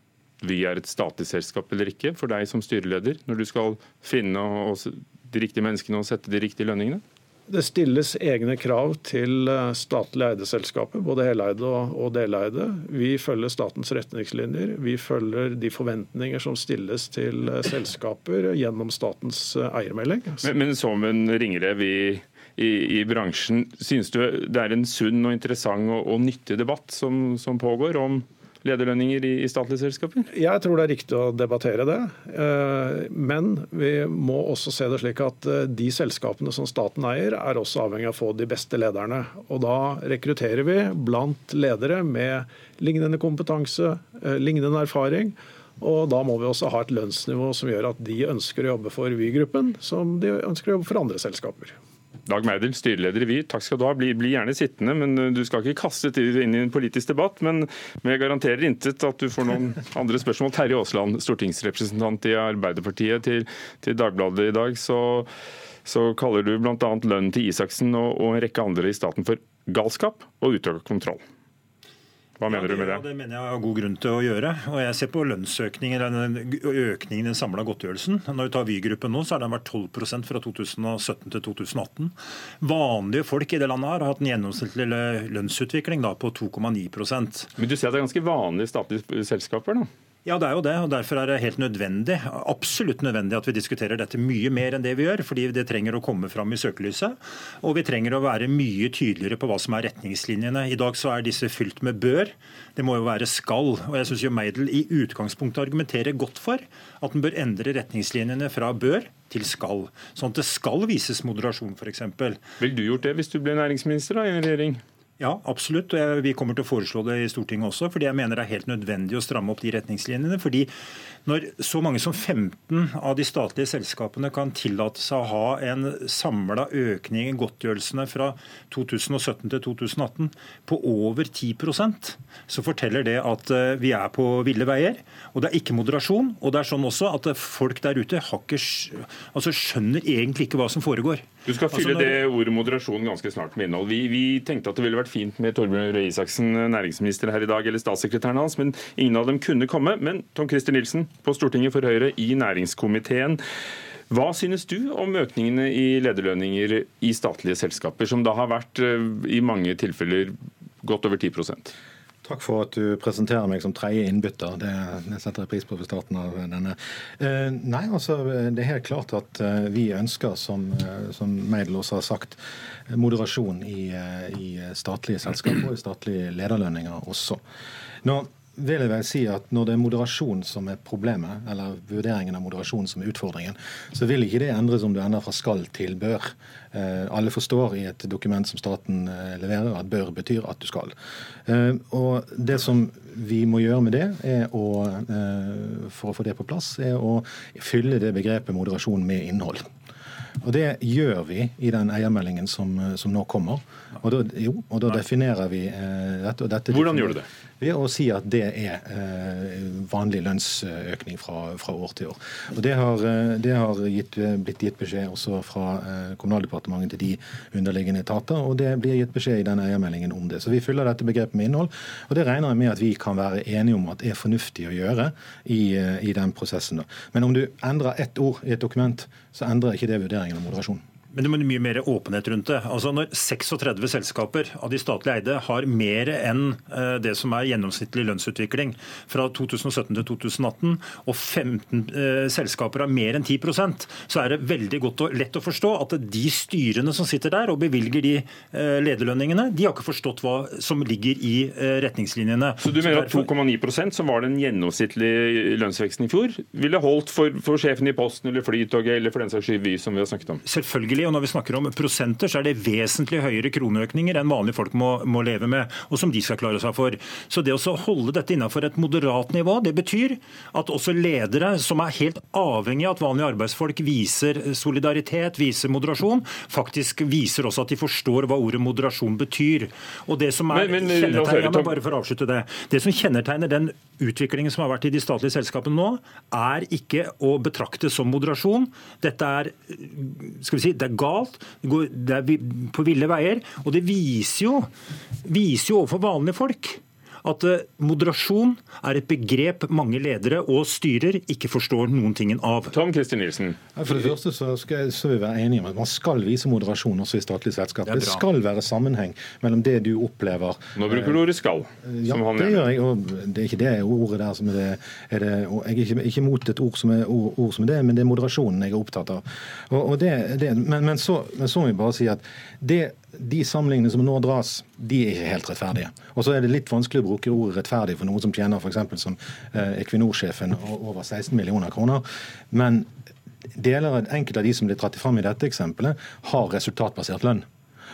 Vy er et statlig selskap eller ikke for deg som styreleder, når du skal finne de riktige menneskene og sette de riktige lønningene? Det stilles egne krav til eh, statlig eide selskaper, både heleide og deleide. Vi følger statens retningslinjer. Vi følger de forventninger som stilles til eh, selskaper gjennom statens eh, eiermelding. Men, men som en ringrev i, i, i, bransjen, synes du det er en sunn og interessant og, og nyttig debatt som, som pågår om lederlønninger i, statlige selskaper? Jeg tror det er riktig å debattere det. Eh, men vi må også se det slik at eh, de selskapene som staten eier, er også avhengig av å få de beste lederne. Og da rekrutterer vi blant ledere med lignende kompetanse, eh, lignende erfaring. Og da må vi også ha et lønnsnivå som gjør at de ønsker å jobbe for Vy-gruppen, som de ønsker å jobbe for andre selskaper. Dag Meidel, styreleder i Vy, takk skal du ha. Bli, bli, gjerne sittende, men eh, du skal ikke kaste tid inn i en politisk debatt. Men, jeg garanterer intet at du får noen andre spørsmål. Terje Aasland, stortingsrepresentant i Arbeiderpartiet til, til Dagbladet i dag. Så, så kaller du bl.a. lønnen til Isaksen og, og en rekke andre i staten for galskap og utøkt kontroll. Hva mener ja, det, du med det? Det mener jeg har god grunn til å gjøre. Og Jeg ser på lønnsøkningen, økningen i den samla godtgjørelsen. Når vi tar Vy-gruppen nå, så har den vært 12% fra 2017 til 2018. Vanlige folk i det landet her har hatt en gjennomsnittlig lønnsutvikling da, på 2,9% Men du ser at det er ganske vanlige statlige selskaper? da? Ja, det er jo det. og Derfor er det helt nødvendig absolutt nødvendig at vi diskuterer dette mye mer enn det vi gjør. fordi det trenger å komme fram i søkelyset. Og vi trenger å være mye tydeligere på hva som er retningslinjene. I dag så er disse fylt med bør. Det må jo være skal. Og jeg syns Meidel i utgangspunktet argumenterer godt for at en bør endre retningslinjene fra bør til skal. Sånn at det skal vises moderasjon, f.eks. Vil du gjort det hvis du ble næringsminister da, i en regjering? Ja, absolutt. og Vi kommer til å foreslå det i Stortinget også. fordi jeg mener det er helt nødvendig å stramme opp de retningslinjene. fordi når så mange som 15 av de statlige selskapene kan tillate seg å ha en samla økning i godtgjørelsene fra 2017 til 2018 på over 10% så forteller det at eh, vi er på ville veier. Og det er ikke moderasjon. Og det er sånn også at folk der ute ikke, altså skjønner egentlig ikke hva som foregår. Du skal fylle altså når... det ordet moderasjon ganske snart med innhold. Vi, vi tenkte at det ville vært fint med Torbjørn Røe Isaksen, næringsminister her i dag, eller statssekretæren hans, men ingen av dem kunne komme. Men Tom Christer Nilsen på Stortinget for Høyre i næringskomiteen. Hva synes du om økningene i lederlønninger i statlige selskaper, som da har vært eh, i mange tilfeller godt over 10 Takk for at du presenterer meg som tredje innbytter. Det, det, setter jeg pris på ved starten av denne. Eh, nei, altså, Det er helt klart at eh, vi ønsker, som, eh, som Meidel også har sagt, moderasjon i, i statlige selskaper og i statlige lederlønninger også. Nå vil jeg vel si at Når det er moderasjon som er problemet, eller vurderingen av moderasjon som er utfordringen, så vil ikke det endres om du ender fra skal til bør. Eh, alle forstår i et dokument som staten eh, leverer, at bør betyr at du skal. Eh, og Det som vi må gjøre med det, er å, for å få det på plass, er å fylle det begrepet moderasjon med innhold. Og Det gjør vi i den eiermeldingen som, som nå kommer. Og da, jo, og da definerer vi dette. dette Hvordan gjør du det? Ved å si at det er eh, vanlig lønnsøkning fra, fra, år til år. Og Det har, eh, det har gitt, blitt gitt beskjed også fra eh, Kommunaldepartementet til de underliggende etater, og det blir gitt beskjed i denne eiermeldingen om det. Så vi fyller dette begrepet med innhold, og det regner jeg med at vi kan være enige om at er fornuftig å gjøre i, i den prosessen. Men om du endrer ett ord i et dokument, så endrer ikke det vurderingen av moderasjon. Men det må mye mer åpenhet rundt det. Altså Når 36 selskaper av de statlig eide har mer enn eh, det som er gjennomsnittlig lønnsutvikling fra 2017 til 2018, og 15 eh, selskaper har mer enn 10% så er det veldig godt og lett å forstå at de styrene som sitter der og bevilger de eh, lederlønningene, de har ikke forstått hva som ligger i retningslinjene. Så du mener at 2,9% som var den gjennomsnittlige lønnsveksten i fjor, ville holdt for, for sjefen i Posten eller Flytoget eller for den saks skyld Vy, som vi har snakket om? Selvfølgelig selvfølgelig. Og når vi snakker om prosenter, så er det vesentlig høyere kroneøkninger enn vanlige folk må, må leve med, og som de skal klare seg for. Så det å holde dette innenfor et moderat nivå, det betyr at også ledere som er helt avhengig av at vanlige arbeidsfolk viser solidaritet, viser moderasjon, faktisk viser også at de forstår hva ordet moderasjon betyr. Og det som er men, men, kjennetegner, bare for å avslutte det, det som kjennetegner den utviklingen som har vært i de statlige selskapene nå, er ikke å betrakte som moderasjon. Dette er, skal vi si, det er galt, det er på ville veier. Og det viser jo, viser jo overfor vanlige folk at eh, moderasjon er et begrep mange ledere og styrer ikke forstår noen tingen av. Tom Kristin Nilsen. For det første så skal jeg, så vi være enige om at man skal vise moderasjon også i statlige selskap. Det, det, skal være sammenheng mellom det du opplever Nå bruker du ordet 'skal'. Ja, det gjør jeg. og Det er ikke det ordet der som er det, er det Jeg er ikke, ikke mot et ord som, er, ord, ord som er det, men det er moderasjonen jeg er opptatt av. Og, og det, det, men, men, så, men så må vi bare si at det de sammenligningene som nå dras, de er ikke helt rettferdige. Og så er det litt vanskelig å bruke ordet rettferdig for noen som tjener f.eks. som eh, Equinor-sjefen over 16 millioner kroner. Men deler av enkelte av de som blir dratt fram i dette eksempelet, har resultatbasert lønn.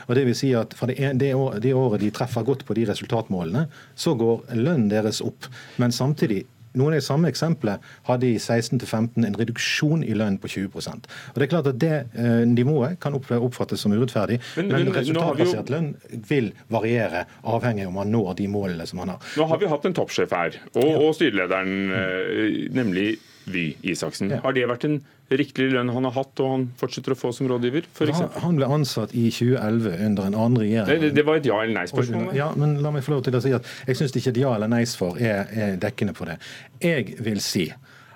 Og det vil si at Fra det, det, året de treffer godt på de resultatmålene, så går lønnen deres opp. Men samtidig noen av de samme eksemplene hadde i 16-15 en reduksjon i lønn på 20% Og Det er klart at det eh, nivået kan oppfattes som urettferdig, men, men, men resultatbasert jo... lønn vil variere avhengig av om man når de målene som man har. Nå har vi hatt en toppsjef her, og, og styrelederen, eh, nemlig Vy Isaksen. Ja. Har det vært en riktig lønn han har hatt og han fortsetter å få som rådgiver? For han ble ansatt i 2011 under en annen regjering. Det, det var et ja- eller nei-spørsmål? Ja, men la meg få lov til å si at jeg syns ikke et ja- eller nei-svar er, er dekkende på det. Jeg vil si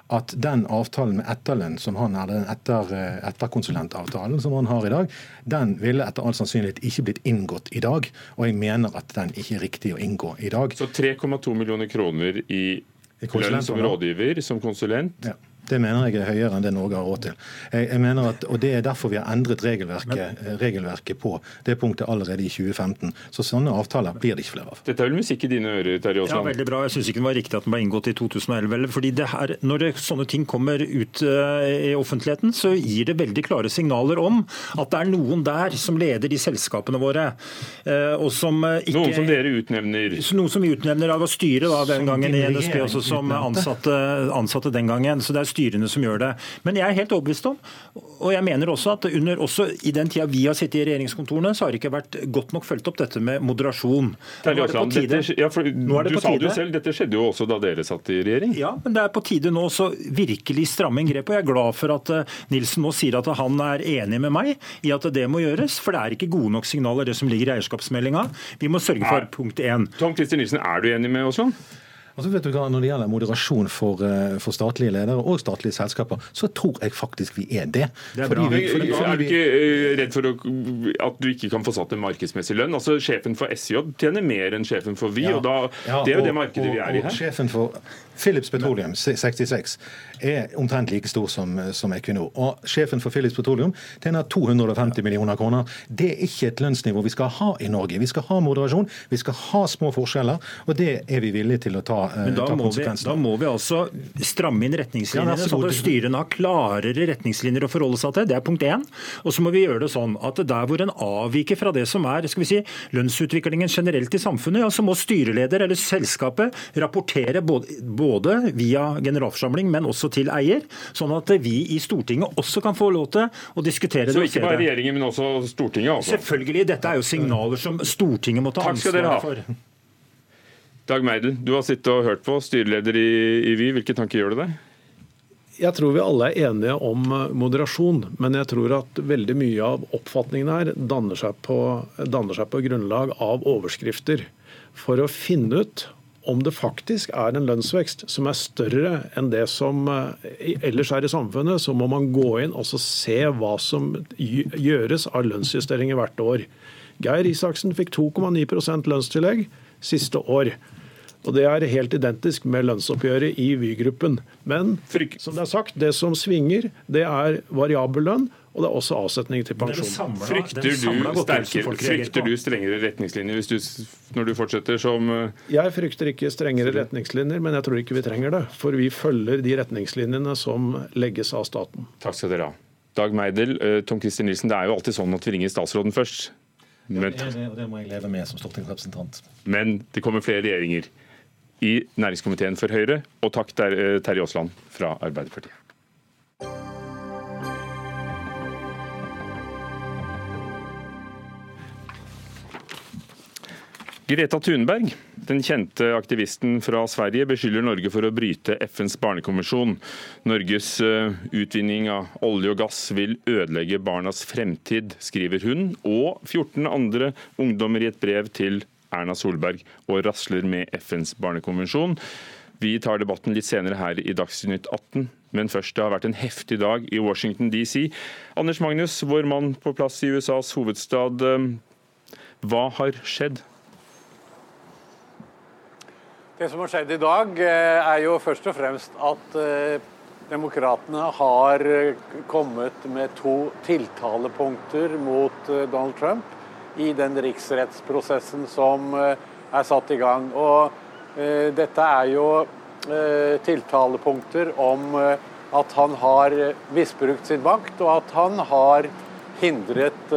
at den avtalen med etterlønn som han er, den etter, etterkonsulentavtalen som han har i dag, den ville etter all sannsynlighet ikke blitt inngått i dag. Og jeg mener at den ikke er riktig å inngå i dag. Så 3,2 millioner kroner i lønn som rådgiver, som konsulent? Ja. Det mener jeg er høyere enn det Norge har råd til. Jeg, jeg mener at, og Det er derfor vi har endret regelverket, regelverket, på det punktet allerede i 2015. Så sånne avtaler blir det ikke flere av. Dette er vel musikk i dine ører, Terje Aasland? Ja, veldig bra. Jeg syns ikke det var riktig at den ble inngått i 2011. fordi det her, Når det, sånne ting kommer ut uh, i offentligheten, så gir det veldig klare signaler om at det er noen der som leder de selskapene våre. Uh, og som uh, ikke, noen som dere utnevner? Noen som vi utnevner av å styre da, den gangen i NSB, også som ansatte, ansatte den gangen. Så det er styrene som gjør det. Men jeg er helt overbevist om, og jeg mener også at under, også i den tida vi har sittet i regjeringskontorene, så har det ikke vært godt nok fulgt opp dette med moderasjon. Ja, du sa det jo selv, dette skjedde jo også da dere satt i regjering? Ja, men det er på tide nå også virkelig stramme inn grepet. Jeg er glad for at eh, Nilsen nå sier at han er enig med meg i at det må gjøres. For det er ikke gode nok signaler, det som ligger i eierskapsmeldinga. Vi må sørge for punkt én. Tom Christer Nilsen, er du enig med Aasland? Altså vet du hva, Når det gjelder moderasjon for, eh, for, statlige ledere og statlige selskaper, så tror jeg faktisk vi er det. det er, vi, fordi er du ikke eh, redd for at du ikke kan få satt en markedsmessig lønn? Altså Sjefen for SJ tjener mer enn sjefen for Vy, ja. og da, det er jo det markedet og, vi er i her. Og Sjefen for Philips Petroleum 66 er omtrent like stor som, som Equinor. Og sjefen for Philips Petroleum tjener 250 millioner kroner. Det er ikke et lønnsnivå vi skal ha i Norge. Vi skal ha moderasjon, vi skal ha små forskjeller, og det er vi villige til å ta, eh, Men da, ta må vi, da må vi altså stramme inn retningslinjene, ja, sånn at styrene har klarere retningslinjer å forholde seg til. Det er punkt én. Og så må vi gjøre det sånn at der hvor en avviker fra det som er skal vi si, lønnsutviklingen generelt i samfunnet, ja, så må styreleder eller selskapet rapportere både, både via generalforsamling, men også til eier, sånn at vi i Stortinget også kan få lov til å diskutere det. Så ikke bare regjeringen, men også Stortinget? Altså. Selvfølgelig. Dette er jo signaler som Stortinget må ta ansvar for. Dag Meidel, du har sittet og hørt på, styreleder i, i Vy. Hvilke tanker gjør det deg? Jeg tror vi alle er enige om moderasjon, men jeg tror at veldig mye av oppfatningen her danner seg på, danner seg på grunnlag av overskrifter. For å finne ut om det faktisk er en lønnsvekst som er større enn det som eh, ellers er i samfunnet, så må man gå inn og se hva som gjøres av lønnsjusteringer hvert år. Geir Isaksen fikk 2,9% lønnstillegg siste år. Og Det er helt identisk med lønnsoppgjøret i Vy-gruppen. Men som det er sagt, det som svinger, det er variabel lønn, og det er også avsetning til pensjon. Samlet, frykter, du sterkere, frykter du strengere retningslinjer du, når du fortsetter som uh... Jeg frykter ikke strengere retningslinjer, men jeg tror ikke vi trenger det. For vi følger de retningslinjene som legges av staten. Takk skal dere ha. Dag Meidel, uh, Tom Christer Nilsen, det er jo alltid sånn at vi ringer statsråden først. Men, ja, det, det, må jeg leve med som stortingsrepresentant. Men det kommer flere regjeringer i næringskomiteen for Høyre, og takk eh, Terje Aasland fra Arbeiderpartiet. Greta Thunberg, den kjente aktivisten fra Sverige, beskylder Norge for å bryte FNs barnekonvensjon. Norges eh, utvinning av olje og gass vil ødelegge barnas fremtid, skriver hun og 14 andre ungdommer i et brev til Erna Solberg, og rasler med FNs barnekonvensjon. Vi tar debatten litt senere her i Dagsnytt 18. Men først, det har vært en heftig dag i Washington DC. Anders Magnus, vår mann på plass i USAs hovedstad. Eh, hva har skjedd? Det som har skjedd i dag, eh, er jo først og fremst at eh, demokratene har eh, kommet med to tiltalepunkter mot Donald Trump i den riksrettsprosessen som er satt i gang. Og dette er jo tiltalepunkter om at han har misbrukt sin makt, og at han har hindret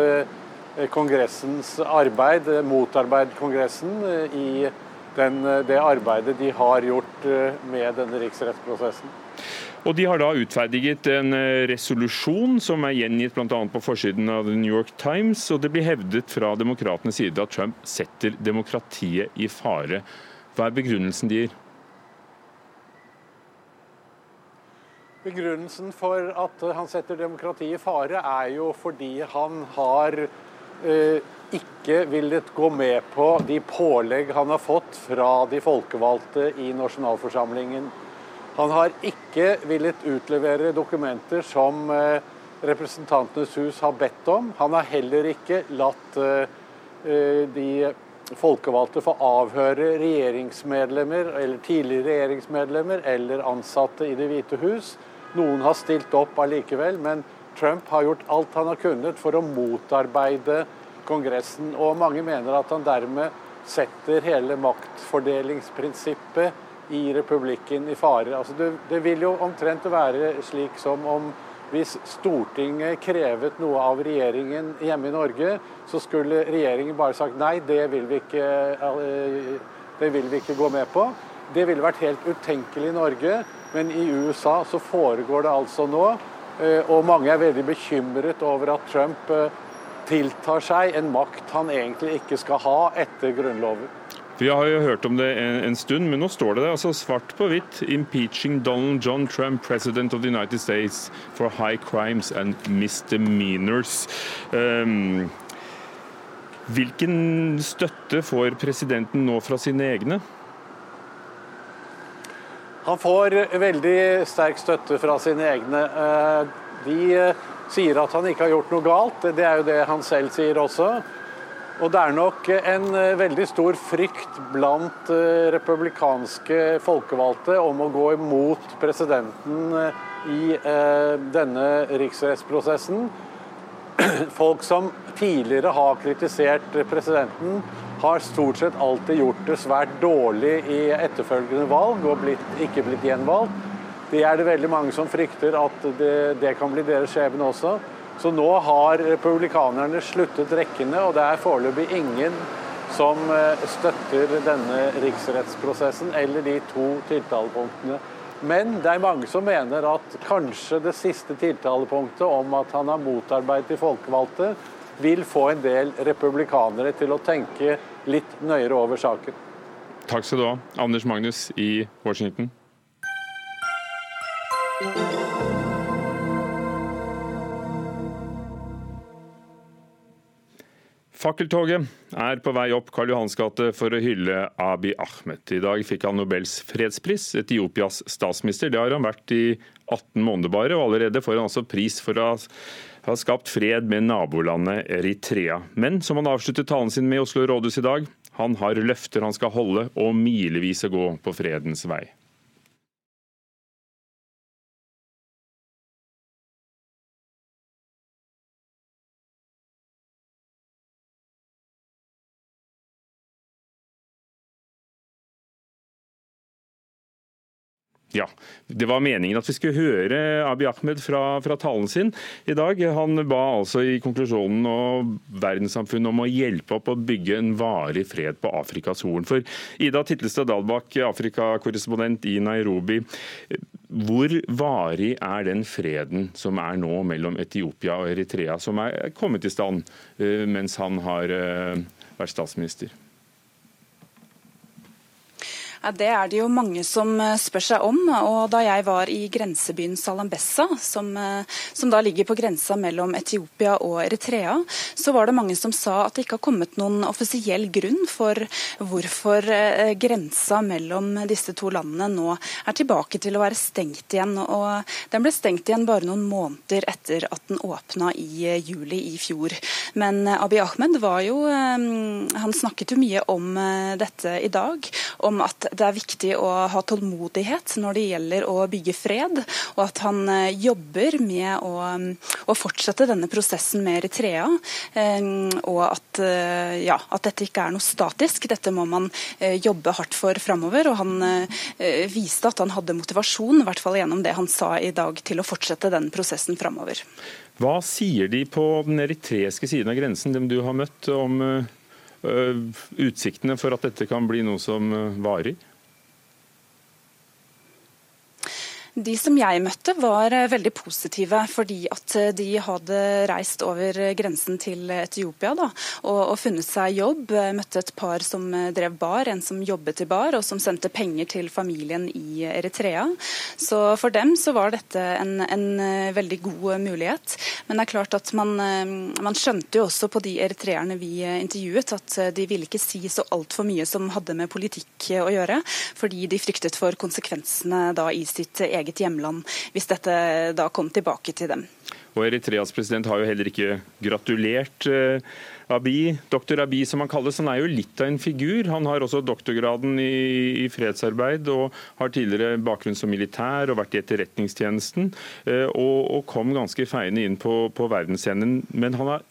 Kongressens arbeid, motarbeidet Kongressen i den, det arbeidet de har gjort med denne riksrettsprosessen. Og De har da utferdiget en resolusjon som er gjengitt bl.a. på forsiden av The New York Times. og Det blir hevdet fra demokratenes side at Trump setter demokratiet i fare. Hva er begrunnelsen de gir? Begrunnelsen for at han setter demokratiet i fare, er jo fordi han har eh, ikke villet gå med på de pålegg han har fått fra de folkevalgte i nasjonalforsamlingen. Han har ikke villet utlevere dokumenter som eh, Representantenes hus har bedt om. Han har heller ikke latt eh, eh de folkevalgte få avhøre regjeringsmedlemmer eller tidligere regjeringsmedlemmer eller ansatte i Det hvite hus. Noen har stilt opp allikevel, men Trump har gjort alt han har kunnet for å motarbeide Kongressen. Og mange mener at han dermed setter hele maktfordelingsprinsippet i republikken i fare. Altså det, det vil jo omtrent være slik som om hvis Stortinget krevet noe av regjeringen hjemme i Norge, så skulle regjeringen bare sagt nei, det vil vi ikke, eh, det vil vi ikke gå med på. Det ville vært helt utenkelig i Norge. Men i USA så foregår det altså nå, eh, og mange er veldig bekymret over at Trump eh, tiltar seg en makt han egentlig ikke skal ha etter Grunnloven. Vi har jo hørt om det en, stund, men nå står det der altså svart på hvitt. 'Impeaching Donald John Trump, President of the United States for high crimes and misdemeanors'. Um, hvilken støtte får presidenten nå fra sine egne? Han får veldig sterk støtte fra sine egne. Eh, de eh, sier at han ikke har gjort noe galt. Det er jo det han selv sier også. Og det er nok en eh, veldig stor frykt blant republikanske folkevalgte om å gå imot presidenten i denne riksrettsprosessen. Folk som tidligere har kritisert presidenten, har stort sett alltid gjort det svært dårlig i etterfølgende valg og blitt, ikke blitt gjenvalgt. Det er det veldig mange som frykter at det, det kan bli deres skjebne også. Så nå har republikanerne sluttet rekkene, og det er foreløpig ingen som eh, støtter denne riksrettsprosessen eller de to tiltalepunktene. Men det er mange som mener at kanskje det siste tiltalepunktet om at han har motarbeidet de folkevalgte, vil få en del republikanere til å tenke litt nøyere over saken. Takk skal du ha, Anders Magnus i Washington. Fakkeltoget er på vei opp Karl Johans gate for å hylle Abiy Ahmed. I dag fikk han Nobels fredspris, Etiopias statsminister. Det har han vært i 18 måneder bare, og allerede får han altså pris for å ha skapt fred med nabolandet Eritrea. Men som han avsluttet talen sin med i Oslo rådhus i dag, han har løfter han skal holde og milevis å gå på fredens vei. Ja, Det var meningen at vi skulle høre Abiy Ahmed fra, fra, talen sin i dag. Han ba altså i konklusjonen og verdenssamfunnet om å hjelpe opp å bygge en varig fred på Afrikas Horn. For Ida Titlestad Dalbakk, Afrikakorrespondent i Nairobi. Hvor varig er den freden som er nå mellom Etiopia og Eritrea, som er kommet i stand eh, mens han har eh, vært statsminister? Det er det jo mange som eh, spør seg om. og Da jeg var i grensebyen Salambessa, som, eh, som, da ligger på grensa mellom Etiopia og Eritrea, så var det mange som sa at det ikke har kommet noen offisiell grunn for hvorfor eh, grensa mellom disse to landene nå er tilbake til å være stengt igjen. og Den ble stengt igjen bare noen måneder etter at den åpna i juli i fjor. Men Abiy Ahmed var jo Han snakket jo mye om dette i dag, om at det er viktig å ha tålmodighet når det gjelder å bygge fred, og at han eh, jobber med å, å fortsette denne prosessen med Eritrea. Eh, og at, eh, ja, at, dette ikke er noe statisk. Dette må man jobbe hardt for framover. Og han viste at han hadde motivasjon, i hvert fall gjennom det han sa i dag, til å fortsette den prosessen framover. Hva sier de på den eritreiske siden av grensen, dem du har møtt, om utsiktene for at dette kan bli noe som varer? De som jeg møtte var eh, veldig positive, fordi at eh, de hadde reist over grensen til Etiopia da, og, og, funnet seg jobb. Jeg møtte et par som eh, drev bar, en som jobbet i bar, og som sendte penger til familien i Eritrea. Så for dem så var dette en, en veldig god mulighet. Men det er klart at man, man skjønte jo også på de eritreerne vi intervjuet, at de ville ikke si så altfor mye som hadde med politikk å gjøre, fordi de fryktet for konsekvensene da i sitt eget eget hjemland, hvis dette da kom tilbake til dem. Og Eritreas president har jo heller ikke gratulert eh, Abiy, doktor Abiy som han kalles. Han er jo litt av en figur. Han har også doktorgraden i, i fredsarbeid og har tidligere bakgrunn som militær og vært i etterretningstjenesten. Eh, og, og kom ganske feiende inn på, på verdensscenen. Men han har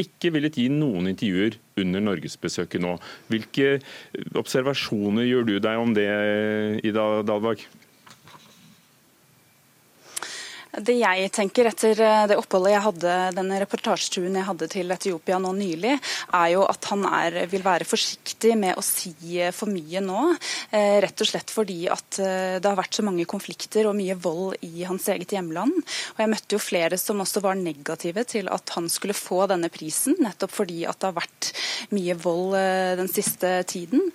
ikke villet gi noen intervjuer under norgesbesøket nå. Hvilke observasjoner gjør du deg om det, Ida Dalvak? Det jeg tenker etter eh, det oppholdet jeg hadde, denne reportasjeturen jeg hadde til Etiopia nå nylig, er jo at han er, vil være forsiktig med å si eh, for mye nå. Eh, rett og slett fordi at det har vært så mange konflikter og mye vold i hans eget hjemland. Og jeg møtte jo flere som også var negative til at han skulle få denne prisen, nettopp fordi at det har vært mye vold den siste tiden.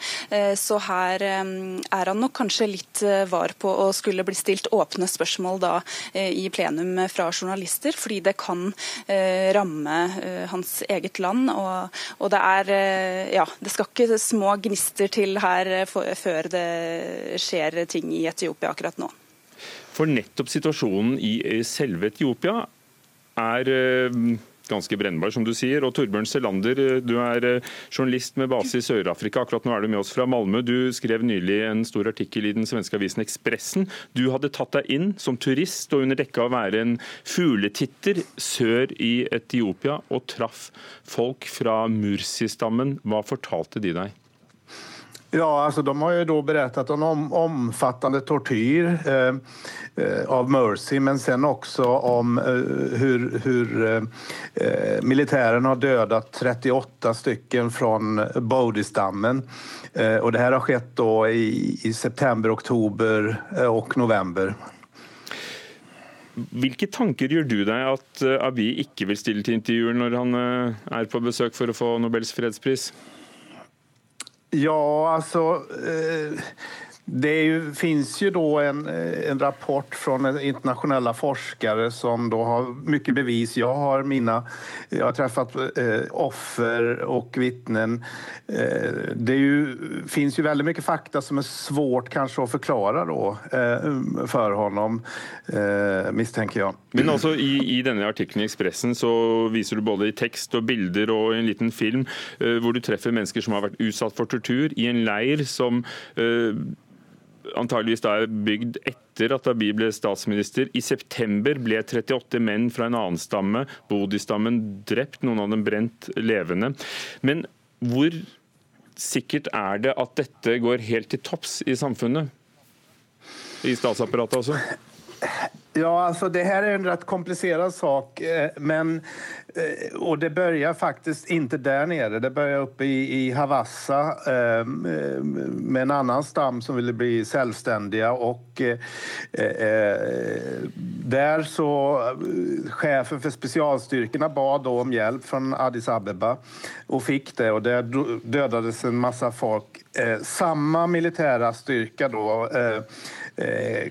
Så her er han nok kanskje litt var på å skulle bli stilt åpne spørsmål da i plenum fra journalister, fordi det kan eh, ramme eh, hans eget land. Og, og det er eh, Ja, det skal ikke små gnister til her for, før det skjer ting i Etiopia akkurat nå. For nettopp situasjonen i selve Etiopia er ganske brennbar, som du sier. Og Torbjørn Selander, du er eh, journalist med base i Sør-Afrika. Akkurat nå er du med oss fra Malmö. Du skrev nylig en stor artikkel i den svenske avisen Ekspressen. Du hadde tatt deg inn som turist og under dekke av å være en fugletitter sør i Etiopia, og traff folk fra Mursi-stammen. Hva fortalte de deg? Ja, alltså de har ju då berättat om, om omfattande tortyr eh, eh, av Mercy men sen också om eh, hur, hur eh, eh militären har dödat 38 stycken från Bodhi-stammen. Eh, och det här har skett då i, i september, oktober och november. Hvilke tanker gjør du deg at Abiy ikke vil stille til intervjuer når han er på besøk for å få Nobels fredspris? Ja, alltså... Eh, det ju, finns ju då en, eh, en, rapport från internationella forskare som då har mycket bevis. Jag har mina, jag har träffat eh, offer och vittnen. Eh, det ju, ju väldigt mycket fakta som är svårt kanske att förklara då eh, för honom, eh, misstänker jag. Men altså i, i denne artikkelen i Expressen så viser du både i tekst og bilder og en liten film eh, hvor du treffer mennesker som har vært utsatt for tortur i en leir som antageligvis da er bygd etter at Abiy ble statsminister. I september ble 38 menn fra en annen stamme, Bodhi-stammen, drept, noen av dem brent levende. Men hvor sikkert er det at dette går helt til topps i samfunnet? I statsapparatet altså? Ja, alltså det här är en rätt komplicerad sak. Eh, men, eh, och det börjar faktiskt inte där nere. Det börjar uppe i, i Havassa eh, med en annan stam som ville bli självständiga. Och, där så chefen för specialstyrkorna bad då om hjälp från Addis Abeba och fick det. Och där dödades en massa folk. samma militära styrka då Eh,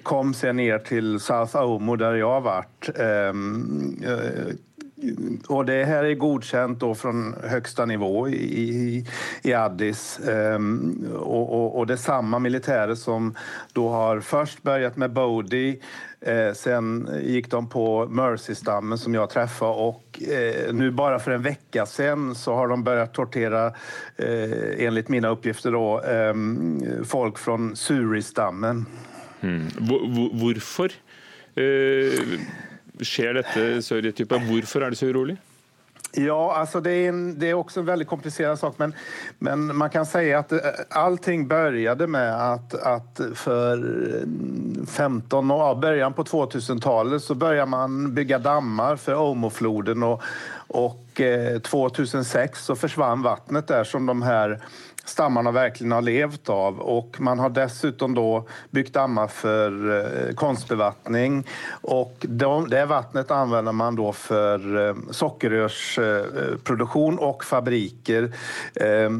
kom sen ner till South Omo där jag varit. Ehm, eh, och det här är godkänt då från högsta nivå i, i Addis. Um, och, och, och, det är samma militärer som då har först börjat med Bodhi, eh, sen gick de på Mercy-stammen som jag träffade och eh, nu bara för en vecka sen så har de börjat tortera, eh, enligt mina uppgifter då, eh, folk från Suri-stammen. Mm. Hvorfor uh, skjer dette sør i Etiopia? Hvorfor er det så urolig? Ja, altså det er en, det er også en veldig komplicerad sak. Men, men man kan si att eh, allting begynte med at, at, for 15 år, begynnelsen på 2000-tallet så begynte man bygge dammer for Omofloden og, och 2006 så forsvant vattnet der som de här stammarna verkligen har levt av. Och man har dessutom då byggt dammar för eh, konstbevattning. Och de, det vattnet använder man då för eh, sockerrörsproduktion och fabriker. Eh,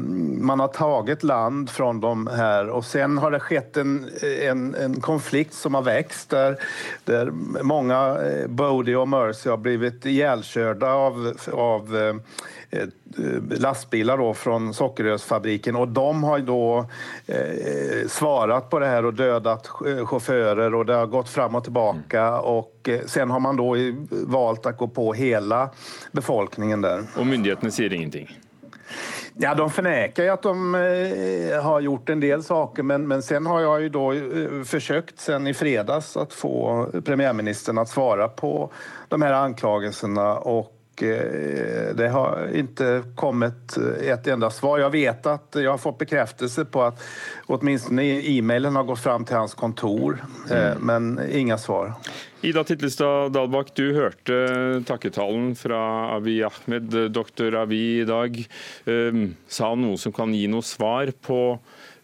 man har tagit land från de här och sen har det skett en, en, en konflikt som har växt där, där många, Bodie och Mercy, har blivit ihjälkörda av, av lastbilar då från og och de har då eh, svarat på det här och dödat chaufförer och det har gått fram och tillbaka og och eh, sen har man då valt att gå på hela befolkningen där. Och myndigheterna säger ingenting? Ja, de förnekar ju att de eh, har gjort en del saker men, men sen har jag ju då eh, försökt sen i fredags att få premiärministern att svara på de här anklagelserna och Eh, det har inte kommit ett enda svar. Jag vet att jag har fått bekräftelse på att åtminstone e-mailen har gått fram till hans kontor, eh, mm. men inga svar. Ida Titlestad Dalbakk, du hørte takketalen fra Abiy Ahmed. Doktor Abiy i dag Sa han noe som kan gi noe svar på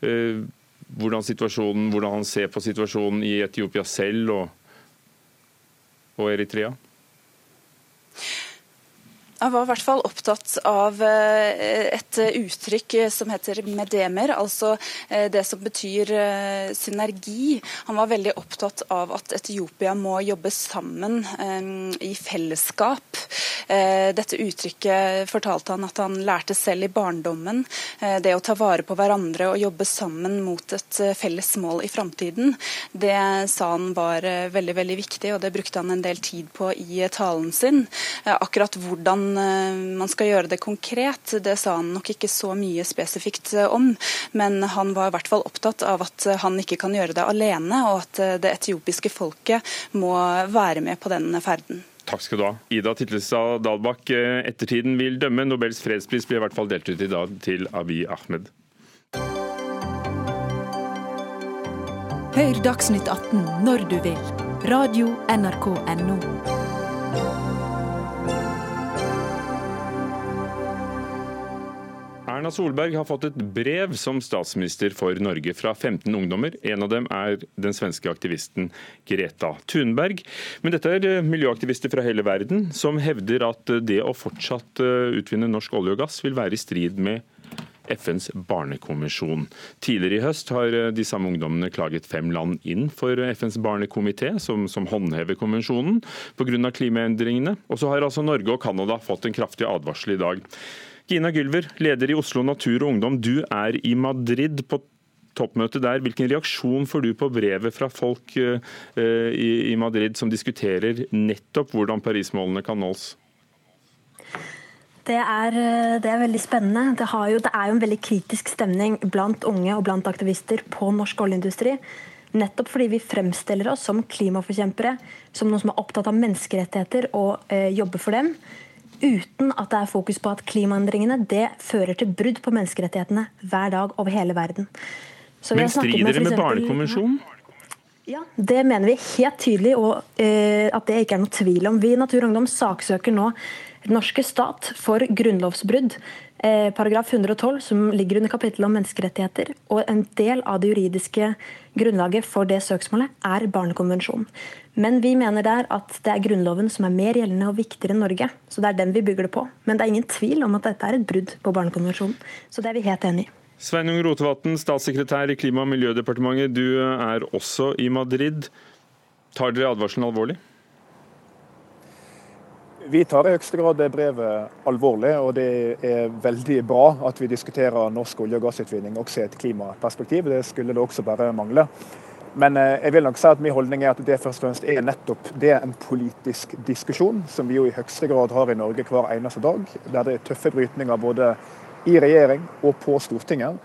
hvordan hvordan, hvordan han ser på situasjonen i Etiopia selv og, og Eritrea? Jeg var i hvert fall opptatt av eh, et uttrykk som heter medemer, altså eh, det som betyr eh, synergi. Han var veldig opptatt av at Etiopia må jobbe sammen i fellesskap. Dette uttrykket fortalte han at han lærte selv i barndommen. Det å ta vare på hverandre og jobbe sammen mot et felles mål i framtiden, det sa han var veldig, veldig viktig, og det brukte han en del tid på i talen sin. Akkurat hvordan Eh, man skal gjøre det konkret, det sa han nok ikke så mye spesifikt eh, om. Men han var i hvert fall opptatt av at han ikke kan gjøre det alene, og at eh, det etiopiske folket må være med på den ferden. Takk skal du ha. Ida Titlestad Dalbakk, ettertiden vil dømme. Nobels fredspris blir i hvert fall delt ut i dag til Abiy Ahmed. Hør Dagsnytt 18 når du vil. Radio NRK Radio.nrk.no. Solberg har fått et brev som statsminister for Norge fra 15 ungdommer. En av dem er den svenske aktivisten Greta Thunberg. Men dette er eh, miljøaktivister fra hele verden som hevder at eh, det å fortsatt eh, utvinne norsk olje og gass vil være i strid med FNs barnekonvensjon. Tidligere i høst har de samme ungdommene klaget fem land inn for FNs barnekomité, som, som håndhever konvensjonen, pga. klimaendringene. Og så har altså Norge og Canada fått en kraftig advarsel i dag. Gina Gylver, leder i Oslo Natur og Ungdom. Du er i Madrid på toppmøtet der. Hvilken reaksjon får du på brevet fra folk eh, i Madrid som diskuterer nettopp hvordan Paris-målene kan nås? Det er, eh, det er, veldig spennende. Det, jo, det, er jo en veldig kritisk stemning blant unge og blant aktivister på norsk oljeindustri. Nettopp fordi vi fremstiller oss som klimaforkjempere, som noen som er opptatt av menneskerettigheter og eh, jobber for dem uten at det er fokus på at klimaendringene det fører til brudd på menneskerettighetene hver dag over hele verden. Men strider det med, med Barnekonvensjonen? Ja, Det mener vi helt tydelig, og eh, at det ikke er noe tvil om. Vi i Natur og Ungdom saksøker nå norske stat for grunnlovsbrudd. Eh, paragraf 112, som ligger under kapittelet om menneskerettigheter. Og en del av det juridiske grunnlaget for det søksmålet er Barnekonvensjonen. Men vi mener der at det er Grunnloven som er mer gjeldende og viktigere enn Norge. Så det er den vi bygger det på. Men det er ingen tvil om at dette er et brudd på Barnekonvensjonen. Så det er vi helt enig i. Sveinung Rotevatn, statssekretær i Klima- og miljødepartementet. Du er også i Madrid. Tar dere advarselen alvorlig? Vi tar i høyeste grad det brevet alvorlig, og det er veldig bra at vi diskuterer norsk olje- og gassutvinning også i et klimaperspektiv. Det skulle det også bare mangle. Men eh, jeg vil nok si at min holdning er at det først og fremst er nettopp det en politisk diskusjon, som vi jo i høyeste grad har i Norge hver eneste dag. Der det er tøffe brytninger både i regjering og på Stortinget.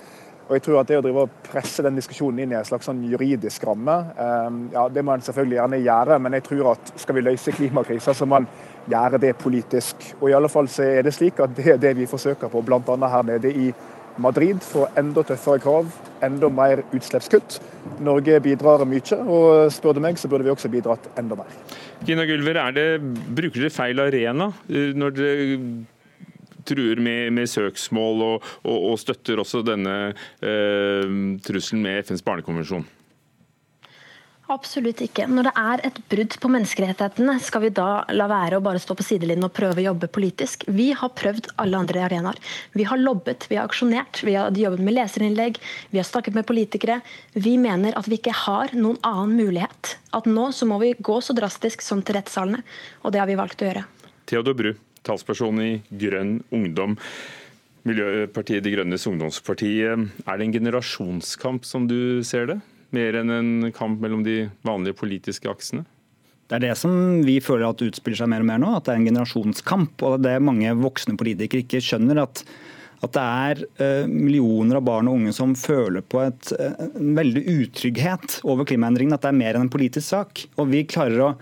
Og jeg tror at Det å drive og presse den diskusjonen inn i en slags sånn juridisk ramme, eh, ja, det må en selvfølgelig gjerne gjøre, men jeg tror at skal vi løse klimakrisa, så må en gjøre det politisk. Og i alle fall så er det slik at det er det vi forsøker på, bl.a. her nede i Madrid får enda tøffere krav, enda mer utslippskutt. Norge bidrar mye, og spør du meg, så burde vi også bidratt enda mer. Gina Gulver, det, bruker dere feil arena eh, når dere truer med, med søksmål og, og, og, støtter også denne eh, trusselen med FNs barnekonvensjon? Absolutt ikke. Når det er et brudd på menneskerettighetene, skal vi da la være å bare stå på sidelinjen og prøve å jobbe politisk? Vi har prøvd alle andre arenaer. Vi har lobbet, vi har aksjonert, vi har jobbet med leserinnlegg, vi har snakket med politikere. Vi mener at vi ikke har noen annen mulighet. At nå så må vi gå så drastisk som til rettssalene, og det har vi valgt å gjøre. Theodor Bru, talsperson i Grønn ungdom. Miljøpartiet De Grønnes ungdomsparti. Er det en generasjonskamp som du ser det? mer enn en kamp mellom de vanlige politiske aksene? Det er det som vi føler at utspiller seg mer og mer nå, at det er en generasjonskamp. og Det mange voksne politikere ikke skjønner. at, at det er uh, millioner av barn og unge som føler på et, uh, en veldig utrygghet over klimaendringene. At det er mer enn en politisk sak. Og vi klarer å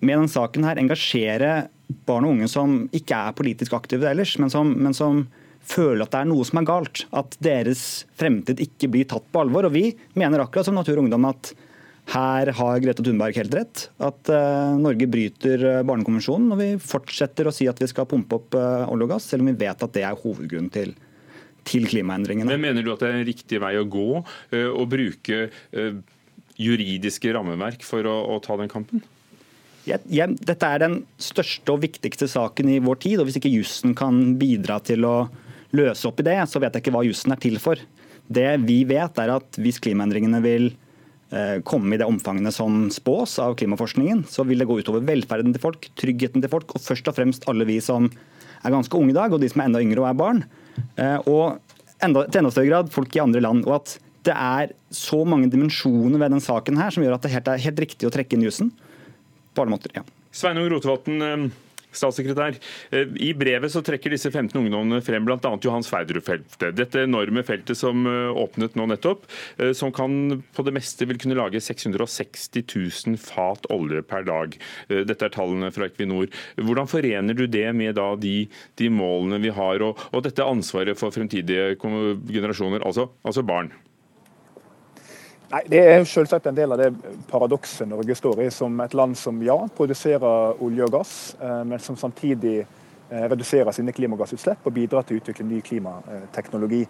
med denne saken her engasjere barn og unge som ikke er politisk aktive ellers, men som, men som føler at det er noe som er galt. At deres fremtid ikke blir tatt på alvor. Og vi mener akkurat som Natur og Ungdom at her har Grete Thunberg helt rett. At uh, Norge bryter uh, Barnekonvensjonen. Og vi fortsetter å si at vi skal pumpe opp uh, olje og gass, selv om vi vet at det er hovedgrunnen til, til klimaendringene. Men Mener du at det er en riktig vei å gå å bruke juridiske rammeverk for å, å ta den kampen? Jeg, jeg, dette er den største og viktigste saken i vår tid. og Hvis ikke jussen kan bidra til å løse opp i det, så vet jeg ikke hva jussen er til for. Det vi vet, er at hvis klimaendringene vil eh, komme i det omfangene som spås av klimaforskningen, så vil det gå utover velferden til folk, tryggheten til folk, og først og fremst alle vi som er ganske unge i dag, og de som er enda yngre og er barn. Eh, og enda, til enda større grad folk i andre land. og at det er så mange dimensjoner ved den saken her som gjør at det er helt riktig å trekke inn jussen. På alle måter, ja. Sveinung Rotevatn, eh, Statssekretær, eh, I brevet så trekker disse 15 ungdommene frem bl.a. Johan Sverdrup-feltet. Dette enorme feltet som eh, åpnet nå nettopp, som kan på det meste vil kunne lage 660 000 fat olje per dag. Dette er tallene fra Equinor. Hvordan forener du det med de, de, målene vi har, og, og, dette ansvaret for fremtidige generasjoner, altså, altså barn? Nei, Det er selvsagt en del av det paradokset Norge står i, som et land som ja, produserer olje og gass, eh, men som samtidig eh, reduserer sine klimagassutslipp og bidrar til å utvikle ny klimateknologi.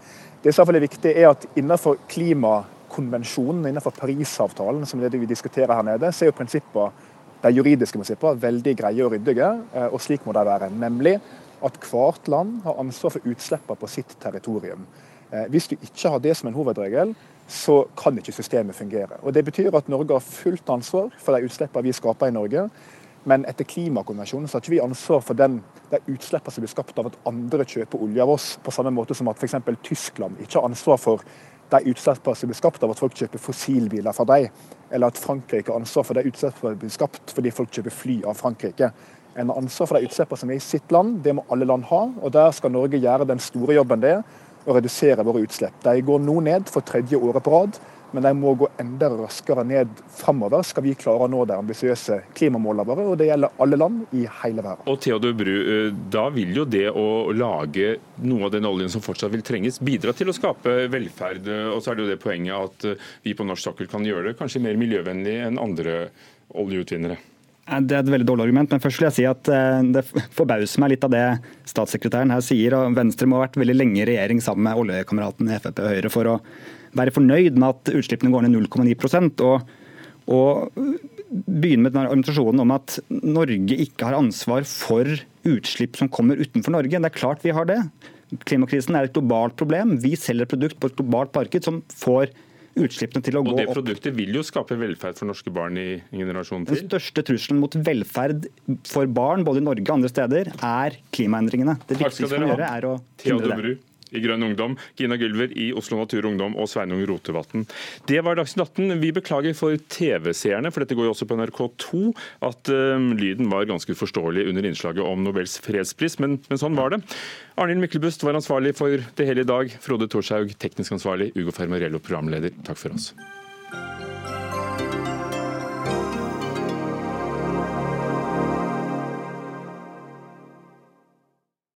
Det som er viktig er at Innenfor klimakonvensjonen, innenfor Parisavtalen, som det vi diskuterer her nede, så er jo prinsipper, de juridiske prinsippene veldig greie og ryddige, eh, og slik må de være. Nemlig at hvert land har ansvar for utslippene på sitt territorium. Hvis du ikke har det som en hovedregel, så kan ikke systemet fungere. Og Det betyr at Norge har fullt ansvar for de utslippene vi skaper i Norge. Men etter klimakonvensjonen så har ikke vi ansvar for den, de utslippene som blir skapt av at andre kjøper olje av oss, på samme måte som at f.eks. Tyskland ikke har ansvar for de utslippene som blir skapt av at folk kjøper fossilbiler fra dem, eller at Frankrike har ansvar for de utslippene som blir skapt fordi folk kjøper fly av Frankrike. En har ansvar for de utslippene som er i sitt land, det må alle land ha. og Der skal Norge gjøre den store jobben det er å redusere våre utslipp. De går nå ned for tredje året på rad, men de må gå enda raskere ned framover skal vi klare å nå de ambisiøse klimamålene våre. og Det gjelder alle land i hele verden. Og Theodor Bru, eh, Da vil jo det å lage noe av den oljen som fortsatt vil trenges, bidra til å skape velferd. Og så er det jo det poenget at eh, vi på norsk sokkel kan gjøre det kanskje mer miljøvennlig enn andre oljeutvinnere. Det er et veldig dårlig argument, men først vil jeg si at eh, det forbauser meg litt av det statssekretæren her sier. og Venstre må ha vært veldig lenge i regjering sammen med oljekameraten i Frp og Høyre for å være fornøyd med at utslippene går ned 0,9% og, og begynne med den argumentasjonen om at Norge ikke har ansvar for utslipp som kommer utenfor Norge. Det er klart vi har det. Klimakrisen er et globalt problem. Vi selger et produkt på et globalt marked som får utslippene til å gå opp. Og Det produktet vil jo skape velferd for norske barn i generasjonen til? Den største trusselen mot velferd for barn både i Norge og andre steder er klimaendringene. Det viktigste vi gjøre er å hindre det i Grønn Ungdom, Gina Gylver i Oslo Natur og Ungdom og Sveinung Rotevatn. Det var Dagsnytt 18. Vi beklager for TV-seerne, for dette går jo også på NRK2, at uh, lyden var ganske uforståelig under innslaget om Nobels fredspris, men, men sånn var det. Arnhild Myklebust var ansvarlig for det hele i dag. Frode Thorshaug, teknisk ansvarlig. Ugo Fermarello, programleder. Takk for oss.